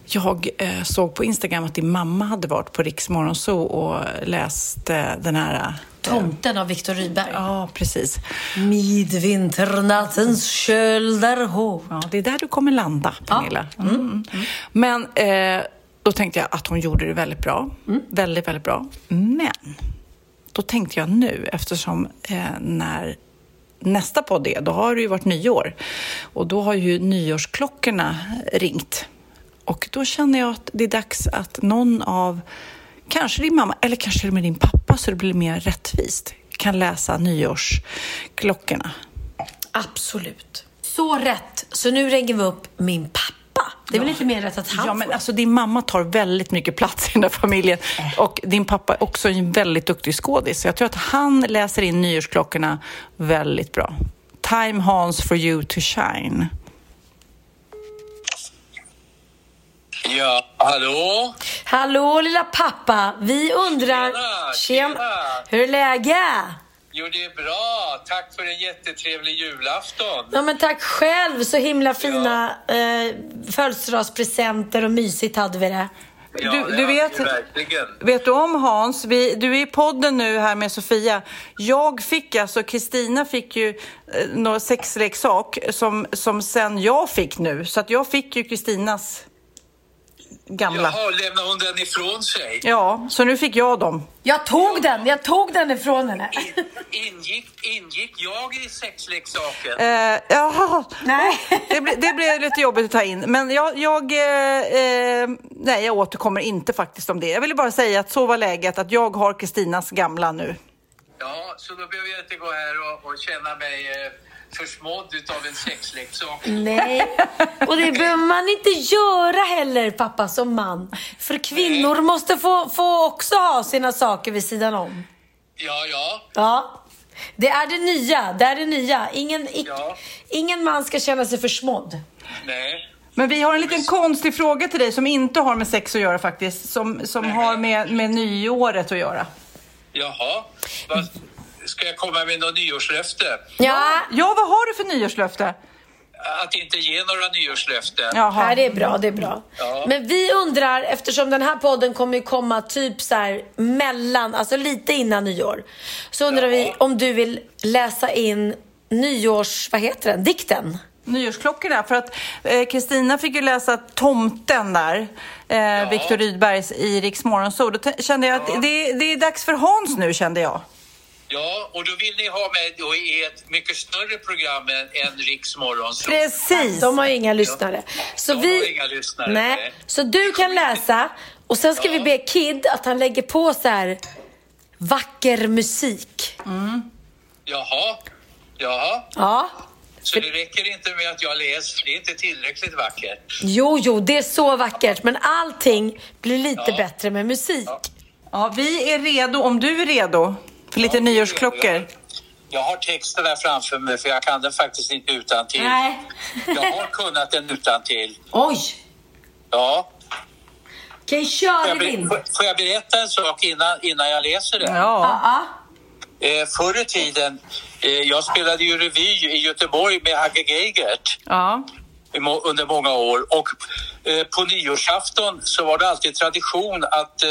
Speaker 1: jag eh, såg på Instagram att din mamma hade varit på Riks Morgonzoo och läst eh, den här... Eh,
Speaker 2: Tomten av Viktor Rydberg.
Speaker 1: ja, precis.
Speaker 2: Midvinternattens köldar hov.
Speaker 1: Ja, det är där du kommer landa, Pernilla. Mm. Mm. Men eh, då tänkte jag att hon gjorde det väldigt bra. Väldigt, väldigt bra. Men då tänkte jag nu, eftersom eh, när nästa podd är, då har det ju varit nyår. Och då har ju nyårsklockorna ringt. Och då känner jag att det är dags att någon av kanske din mamma, eller kanske med din pappa så det blir mer rättvist, kan läsa nyårsklockorna.
Speaker 2: Absolut. Så rätt. Så nu lägger vi upp min pappa. Det är väl inte mer rätt att han
Speaker 1: Ja, men alltså din mamma tar väldigt mycket plats i den där familjen och din pappa är också en väldigt duktig skådis. Så jag tror att han läser in nyårsklockorna väldigt bra. Time Hans for you to shine.
Speaker 9: Ja, hallå?
Speaker 2: Hallå lilla pappa. Vi undrar...
Speaker 9: Tjena, tjena.
Speaker 2: Hur är läget?
Speaker 9: Jo, det är bra. Tack för en jättetrevlig julafton.
Speaker 2: Ja men tack själv. Så himla fina eh, födelsedagspresenter och mysigt hade vi det.
Speaker 9: Ja,
Speaker 1: Du-
Speaker 9: det
Speaker 1: du vet-
Speaker 9: Verkligen.
Speaker 1: Vet du om Hans, vi, du är i podden nu här med Sofia. Jag fick alltså, Kristina fick ju eh, någon sexleksak som, som sen jag fick nu. Så att jag fick ju Kristinas gamla.
Speaker 9: Jaha, lämnar hon den ifrån sig?
Speaker 1: Ja, så nu fick jag dem.
Speaker 2: Jag tog den. Jag tog den ifrån henne.
Speaker 9: Ingick, ingick jag i sexleksaken?
Speaker 1: Eh, jaha,
Speaker 2: Nej.
Speaker 1: det, ble, det blev lite jobbigt att ta in. Men jag, jag, eh, eh, nej, jag återkommer inte faktiskt om det. Jag ville bara säga att så var läget, att jag har Kristinas gamla nu.
Speaker 9: Ja, så då behöver jag inte gå här och, och känna mig eh, försmådd utav en sexleksak.
Speaker 2: Nej, och det behöver man inte göra heller pappa som man. För kvinnor måste få, få också ha sina saker vid sidan om.
Speaker 9: Ja, ja.
Speaker 2: Ja. Det är det nya. Det är det nya. Ingen, i,
Speaker 9: Ja.
Speaker 2: ingen man ska känna sig försmådd.
Speaker 9: Nej.
Speaker 1: Men vi har en liten konstig fråga till dig som inte har med sex att göra faktiskt, som, som har med, med nyåret att göra.
Speaker 9: Jaha. Vad, ska jag komma med något nyårslöfte?
Speaker 2: Ja,
Speaker 1: Ja, vad har du för nyårslöfte?
Speaker 9: Att inte ge några nyårslöften?
Speaker 1: Jaha.
Speaker 2: ja det är bra. Det är bra.
Speaker 9: Ja.
Speaker 2: Men vi undrar, eftersom den här podden kommer ju komma typ så här mellan, alltså lite innan nyår. Så undrar
Speaker 9: Ja.
Speaker 2: vi om du vill läsa in nyårs, vad heter den, dikten?
Speaker 1: Nyårsklockorna, för att eh, Kristina fick ju läsa Tomten där, eh, Viktor Rydbergs i Riks Morgonzoo. Då kände jag att det, det är dags för Hans nu, kände jag.
Speaker 9: Ja, och då vill ni ha mig då i ett mycket större program än, än Riks Morgonzoo.
Speaker 1: Precis!
Speaker 2: De har ju inga lyssnare. Så
Speaker 9: De
Speaker 2: vi...
Speaker 9: har inga lyssnare,
Speaker 2: Nej. Så du kan läsa och sen ska vi be Kid att han lägger på så här vacker musik.
Speaker 9: Jaha. Jaha.
Speaker 2: Ja.
Speaker 9: Så det räcker inte med att jag läser, det är inte tillräckligt vackert.
Speaker 2: Jo, jo, det är så vackert. Men allting blir lite
Speaker 9: Ja.
Speaker 2: bättre med musik.
Speaker 1: Ja, vi är redo, om du är redo, för lite nyårsklockor.
Speaker 9: Jag, jag har texten här framför mig för jag kan den faktiskt inte utan till.
Speaker 2: Nej.
Speaker 9: Jag har kunnat den utan till.
Speaker 2: Oj!
Speaker 9: Ja.
Speaker 2: Okej,
Speaker 9: Får
Speaker 2: kör
Speaker 9: jag,
Speaker 2: din.
Speaker 9: får jag berätta en sak innan, innan jag läser den?
Speaker 1: Ja.
Speaker 2: Ja.
Speaker 9: Eh, förr i tiden, eh, jag spelade ju revy i Göteborg med Hagge Geigert.
Speaker 1: ja.
Speaker 9: under många år. Och eh, på nyårsafton så var det alltid tradition att eh,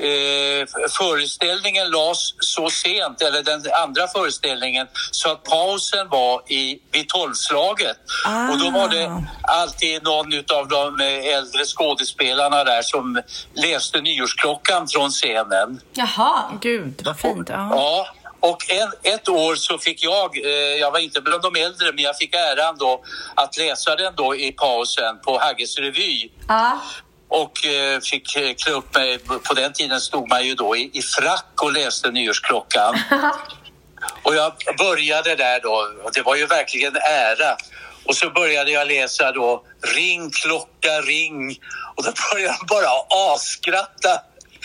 Speaker 9: eh, föreställningen lades så sent, eller den andra föreställningen, så att pausen var i, vid tolvslaget.
Speaker 1: Ah.
Speaker 9: Och då var det alltid någon av de eh, äldre skådespelarna där som läste nyårsklockan från scenen.
Speaker 2: Jaha.
Speaker 1: Gud, vad fint. Ja.
Speaker 9: Ja, och en, ett år så fick jag, eh, jag var inte bland de äldre, men jag fick äran då att läsa den då i pausen på Hagges revy.
Speaker 2: Ja.
Speaker 9: Och eh, fick eh, klä upp mig, på den tiden stod man ju då i, i frack och läste nyårsklockan. och jag började där då, och det var ju verkligen ära. Och så började jag läsa då, ring klocka ring. Och då började jag bara asskratta.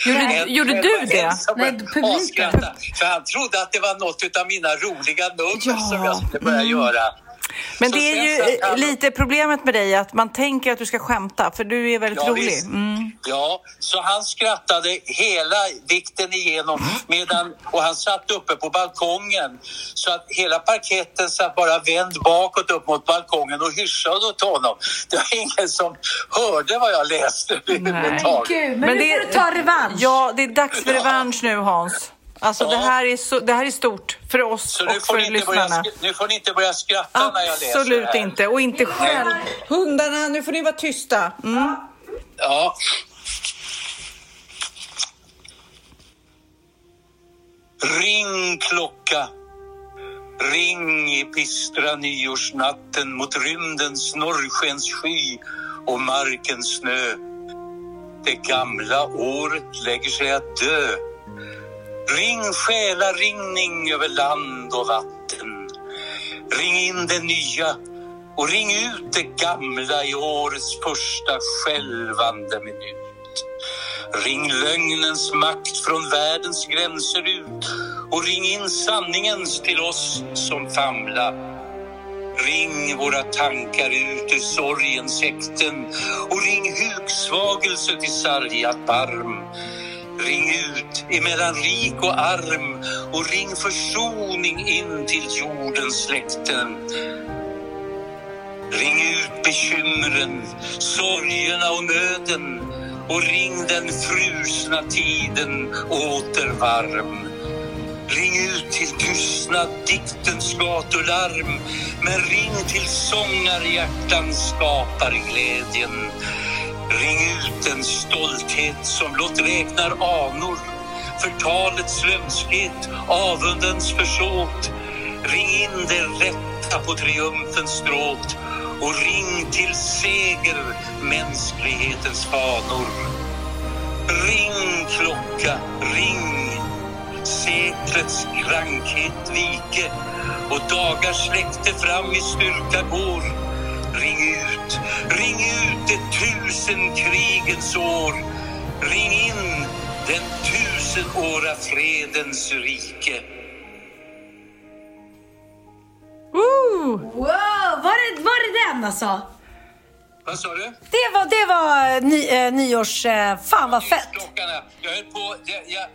Speaker 1: Gjorde-
Speaker 9: En-
Speaker 1: gjorde
Speaker 9: en-
Speaker 1: du
Speaker 9: en
Speaker 1: det?
Speaker 9: som
Speaker 2: Nej, publiken.
Speaker 9: För han trodde att det var något av mina roliga nummer
Speaker 1: Ja,
Speaker 9: som jag skulle börja
Speaker 1: mm.
Speaker 9: göra.
Speaker 1: Men
Speaker 9: Så
Speaker 1: det är ju eh, lite problemet med dig, att man tänker att du ska skämta, för du är väldigt
Speaker 9: Ja,
Speaker 1: rolig. Mm.
Speaker 9: Ja, så han skrattade hela dikten igenom medan, och han satt uppe på balkongen så att hela parketten satt bara vänd bakåt upp mot balkongen och hyschade åt honom. Det var ingen som hörde vad jag läste överhuvudtaget.
Speaker 2: Gud, men, nu får du ta revansch.
Speaker 1: Ja, det är dags för revansch nu, Hans. Alltså,
Speaker 9: Ja.
Speaker 1: det, här är så, det här är stort för oss
Speaker 9: Så
Speaker 1: och för
Speaker 9: börja,
Speaker 1: lyssnarna.
Speaker 9: sk- nu får ni inte börja skratta när jag läser
Speaker 1: Absolut inte. Och inte själv. Hundarna, nu får ni vara tysta. Mm.
Speaker 9: Ja. Ring klocka, ring i bistra nyårsnatten mot rymdens norrskenssky och markens snö. det gamla året lägger sig att dö. Ring själaringning över land och vatten. Ring in det nya och ring ut det gamla i årets första skälvande minut. Ring lögnens makt från världens gränser ut och ring in sanningens till oss som famla. Ring våra tankar ut ur sorgens häkten och ring huksvagelse till sargat barm. Ring ut emellan rik och arm och ring försoning in till jordens släkten. Ring ut bekymren, sorgerna och nöden och ring den frusna tiden åter varm. Ring ut till tystnad diktens gatularm men ring till sångarhjärtans skapar glädjen. En stolthet som blott räknar anor förtalets lömskhet, avundens försåt. Ring in det rätta på triumfens stråt och ring till seger mänsklighetens fanor. Ring klocka, ring seklets krankhet vike och dagars släkte fram i styrka går. Ring ut, ring ut det tusen krigens år. Ring in den tusenåra fredens rike.
Speaker 2: Wow, var det, var det den alltså?
Speaker 9: Vad sa du?
Speaker 2: Det var, det var ny, eh, nyårs... Eh, fan vad fett.
Speaker 9: Jag höll på... Jag, jag,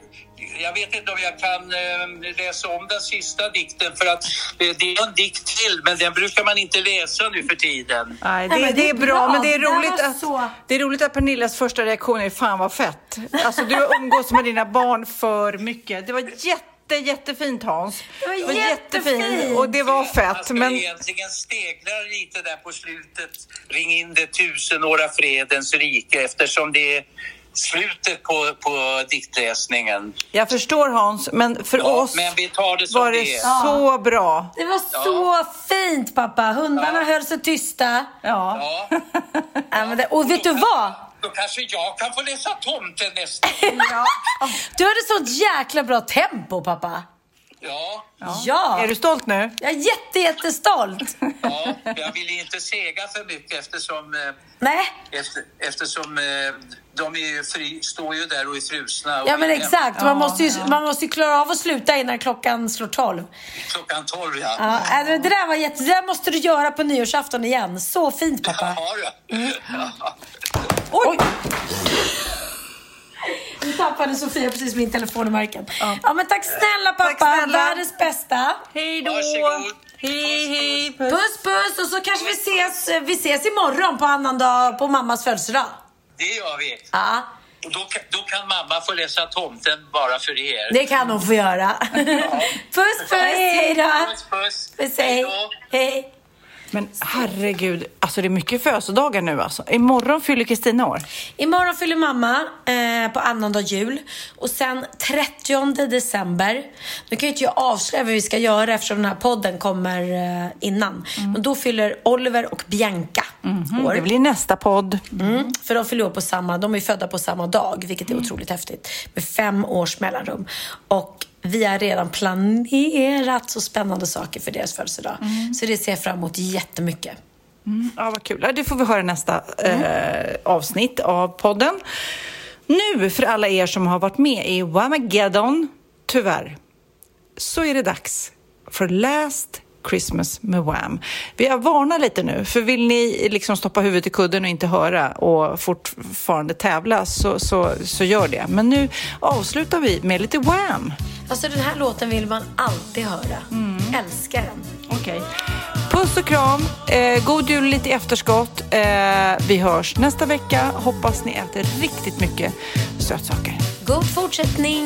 Speaker 9: jag vet inte om jag kan eh, läsa om den sista dikten för att eh, det är en dikt till men den brukar man inte läsa nu för tiden.
Speaker 1: Nej,
Speaker 2: Nej,
Speaker 1: det, det är bra, men det är
Speaker 2: Det
Speaker 1: roligt att,
Speaker 2: så-
Speaker 1: det är roligt att Pernillas första reaktion är fan vad fett. Alltså du umgås med dina barn för mycket. Det var jätte, jättefint Hans.
Speaker 2: Det var
Speaker 1: jättefint
Speaker 2: jättefint.
Speaker 1: och det var
Speaker 9: Man
Speaker 1: fett.
Speaker 9: ska
Speaker 1: Men
Speaker 9: egentligen stegla lite där på slutet. Ring in det tusenåra fredens rike eftersom det är slutet på, på diktläsningen.
Speaker 1: jag förstår Hans, men för
Speaker 9: Ja,
Speaker 1: oss
Speaker 9: men vi tar det som
Speaker 1: var det
Speaker 9: det är.
Speaker 1: så bra.
Speaker 2: Det var så fint pappa. Hundarna höll sig tysta.
Speaker 1: Ja.
Speaker 9: Ja,
Speaker 2: Ja, men det, och vet du vad?
Speaker 9: då kanske jag kan få läsa tomten nästa
Speaker 2: Du hade sånt jäkla bra tempo pappa.
Speaker 9: Ja,
Speaker 2: Ja.
Speaker 1: Är du stolt nu?
Speaker 2: Jag är jätte, jättestolt.
Speaker 9: ja, jag vill inte sega för mycket eftersom, eh,
Speaker 2: Nej,
Speaker 9: efter, eftersom eh, de är ju fri, står ju där och är frusna. Och
Speaker 2: ja men exakt. Man måste, ju, man måste ju klara av att sluta innan klockan slår tolv.
Speaker 9: Klockan tolv, ja.
Speaker 2: Ja, äh, det där var jätte... Det där måste du göra på nyårsafton igen. Så fint pappa.
Speaker 9: Ja, ja. Ja.
Speaker 2: Oj! Nu tappade Sofia precis min telefon i marken. Ja, men tack snälla pappa.
Speaker 1: Tack snälla.
Speaker 2: Världens bästa.
Speaker 1: Hej då!
Speaker 9: Varsågod.
Speaker 1: Hej, hej!
Speaker 2: Puss puss och så kanske vi ses, vi ses imorgon på annandag på mammas födelsedag.
Speaker 9: Det gör vi.
Speaker 2: Ja,
Speaker 9: Och då, kan- då kan mamma få läsa tomten bara för er.
Speaker 2: det kan hon få göra. puss puss, hej då.
Speaker 9: Puss, puss.
Speaker 2: Puss,
Speaker 9: Hej
Speaker 2: hej.
Speaker 1: Men herregud, alltså det är mycket födelsedagar nu alltså. Imorgon fyller Kristina år.
Speaker 2: Imorgon fyller mamma eh, på annandag jul och sen 30 december. Nu kan ju inte jag avslöja vad vi ska göra eftersom den här podden kommer eh, innan. Men då fyller Oliver och Bianca år.
Speaker 1: Det blir nästa podd.
Speaker 2: Mm, för de fyller år på samma, de är födda på samma dag, vilket är otroligt häftigt. Med fem års mellanrum. Och vi har redan planerat så spännande saker för deras födelsedag. Så det ser jag fram emot jättemycket.
Speaker 1: Ja, vad kul. Det får vi höra i nästa eh, avsnitt av podden. Nu, för alla er som har varit med i Whamageddon, tyvärr, så är det dags för Last Christmas med Wham. Vi har varnat lite nu, för vill ni liksom stoppa huvudet i kudden och inte höra och fortfarande tävla så, så, så gör det. Men nu avslutar vi med lite Wham.
Speaker 2: Alltså den här låten vill man alltid höra. Älskar den.
Speaker 1: Okej. Puss och kram. Eh, god jul lite i efterskott. Eh, vi hörs nästa vecka. Hoppas ni äter riktigt mycket sötsaker.
Speaker 2: God fortsättning!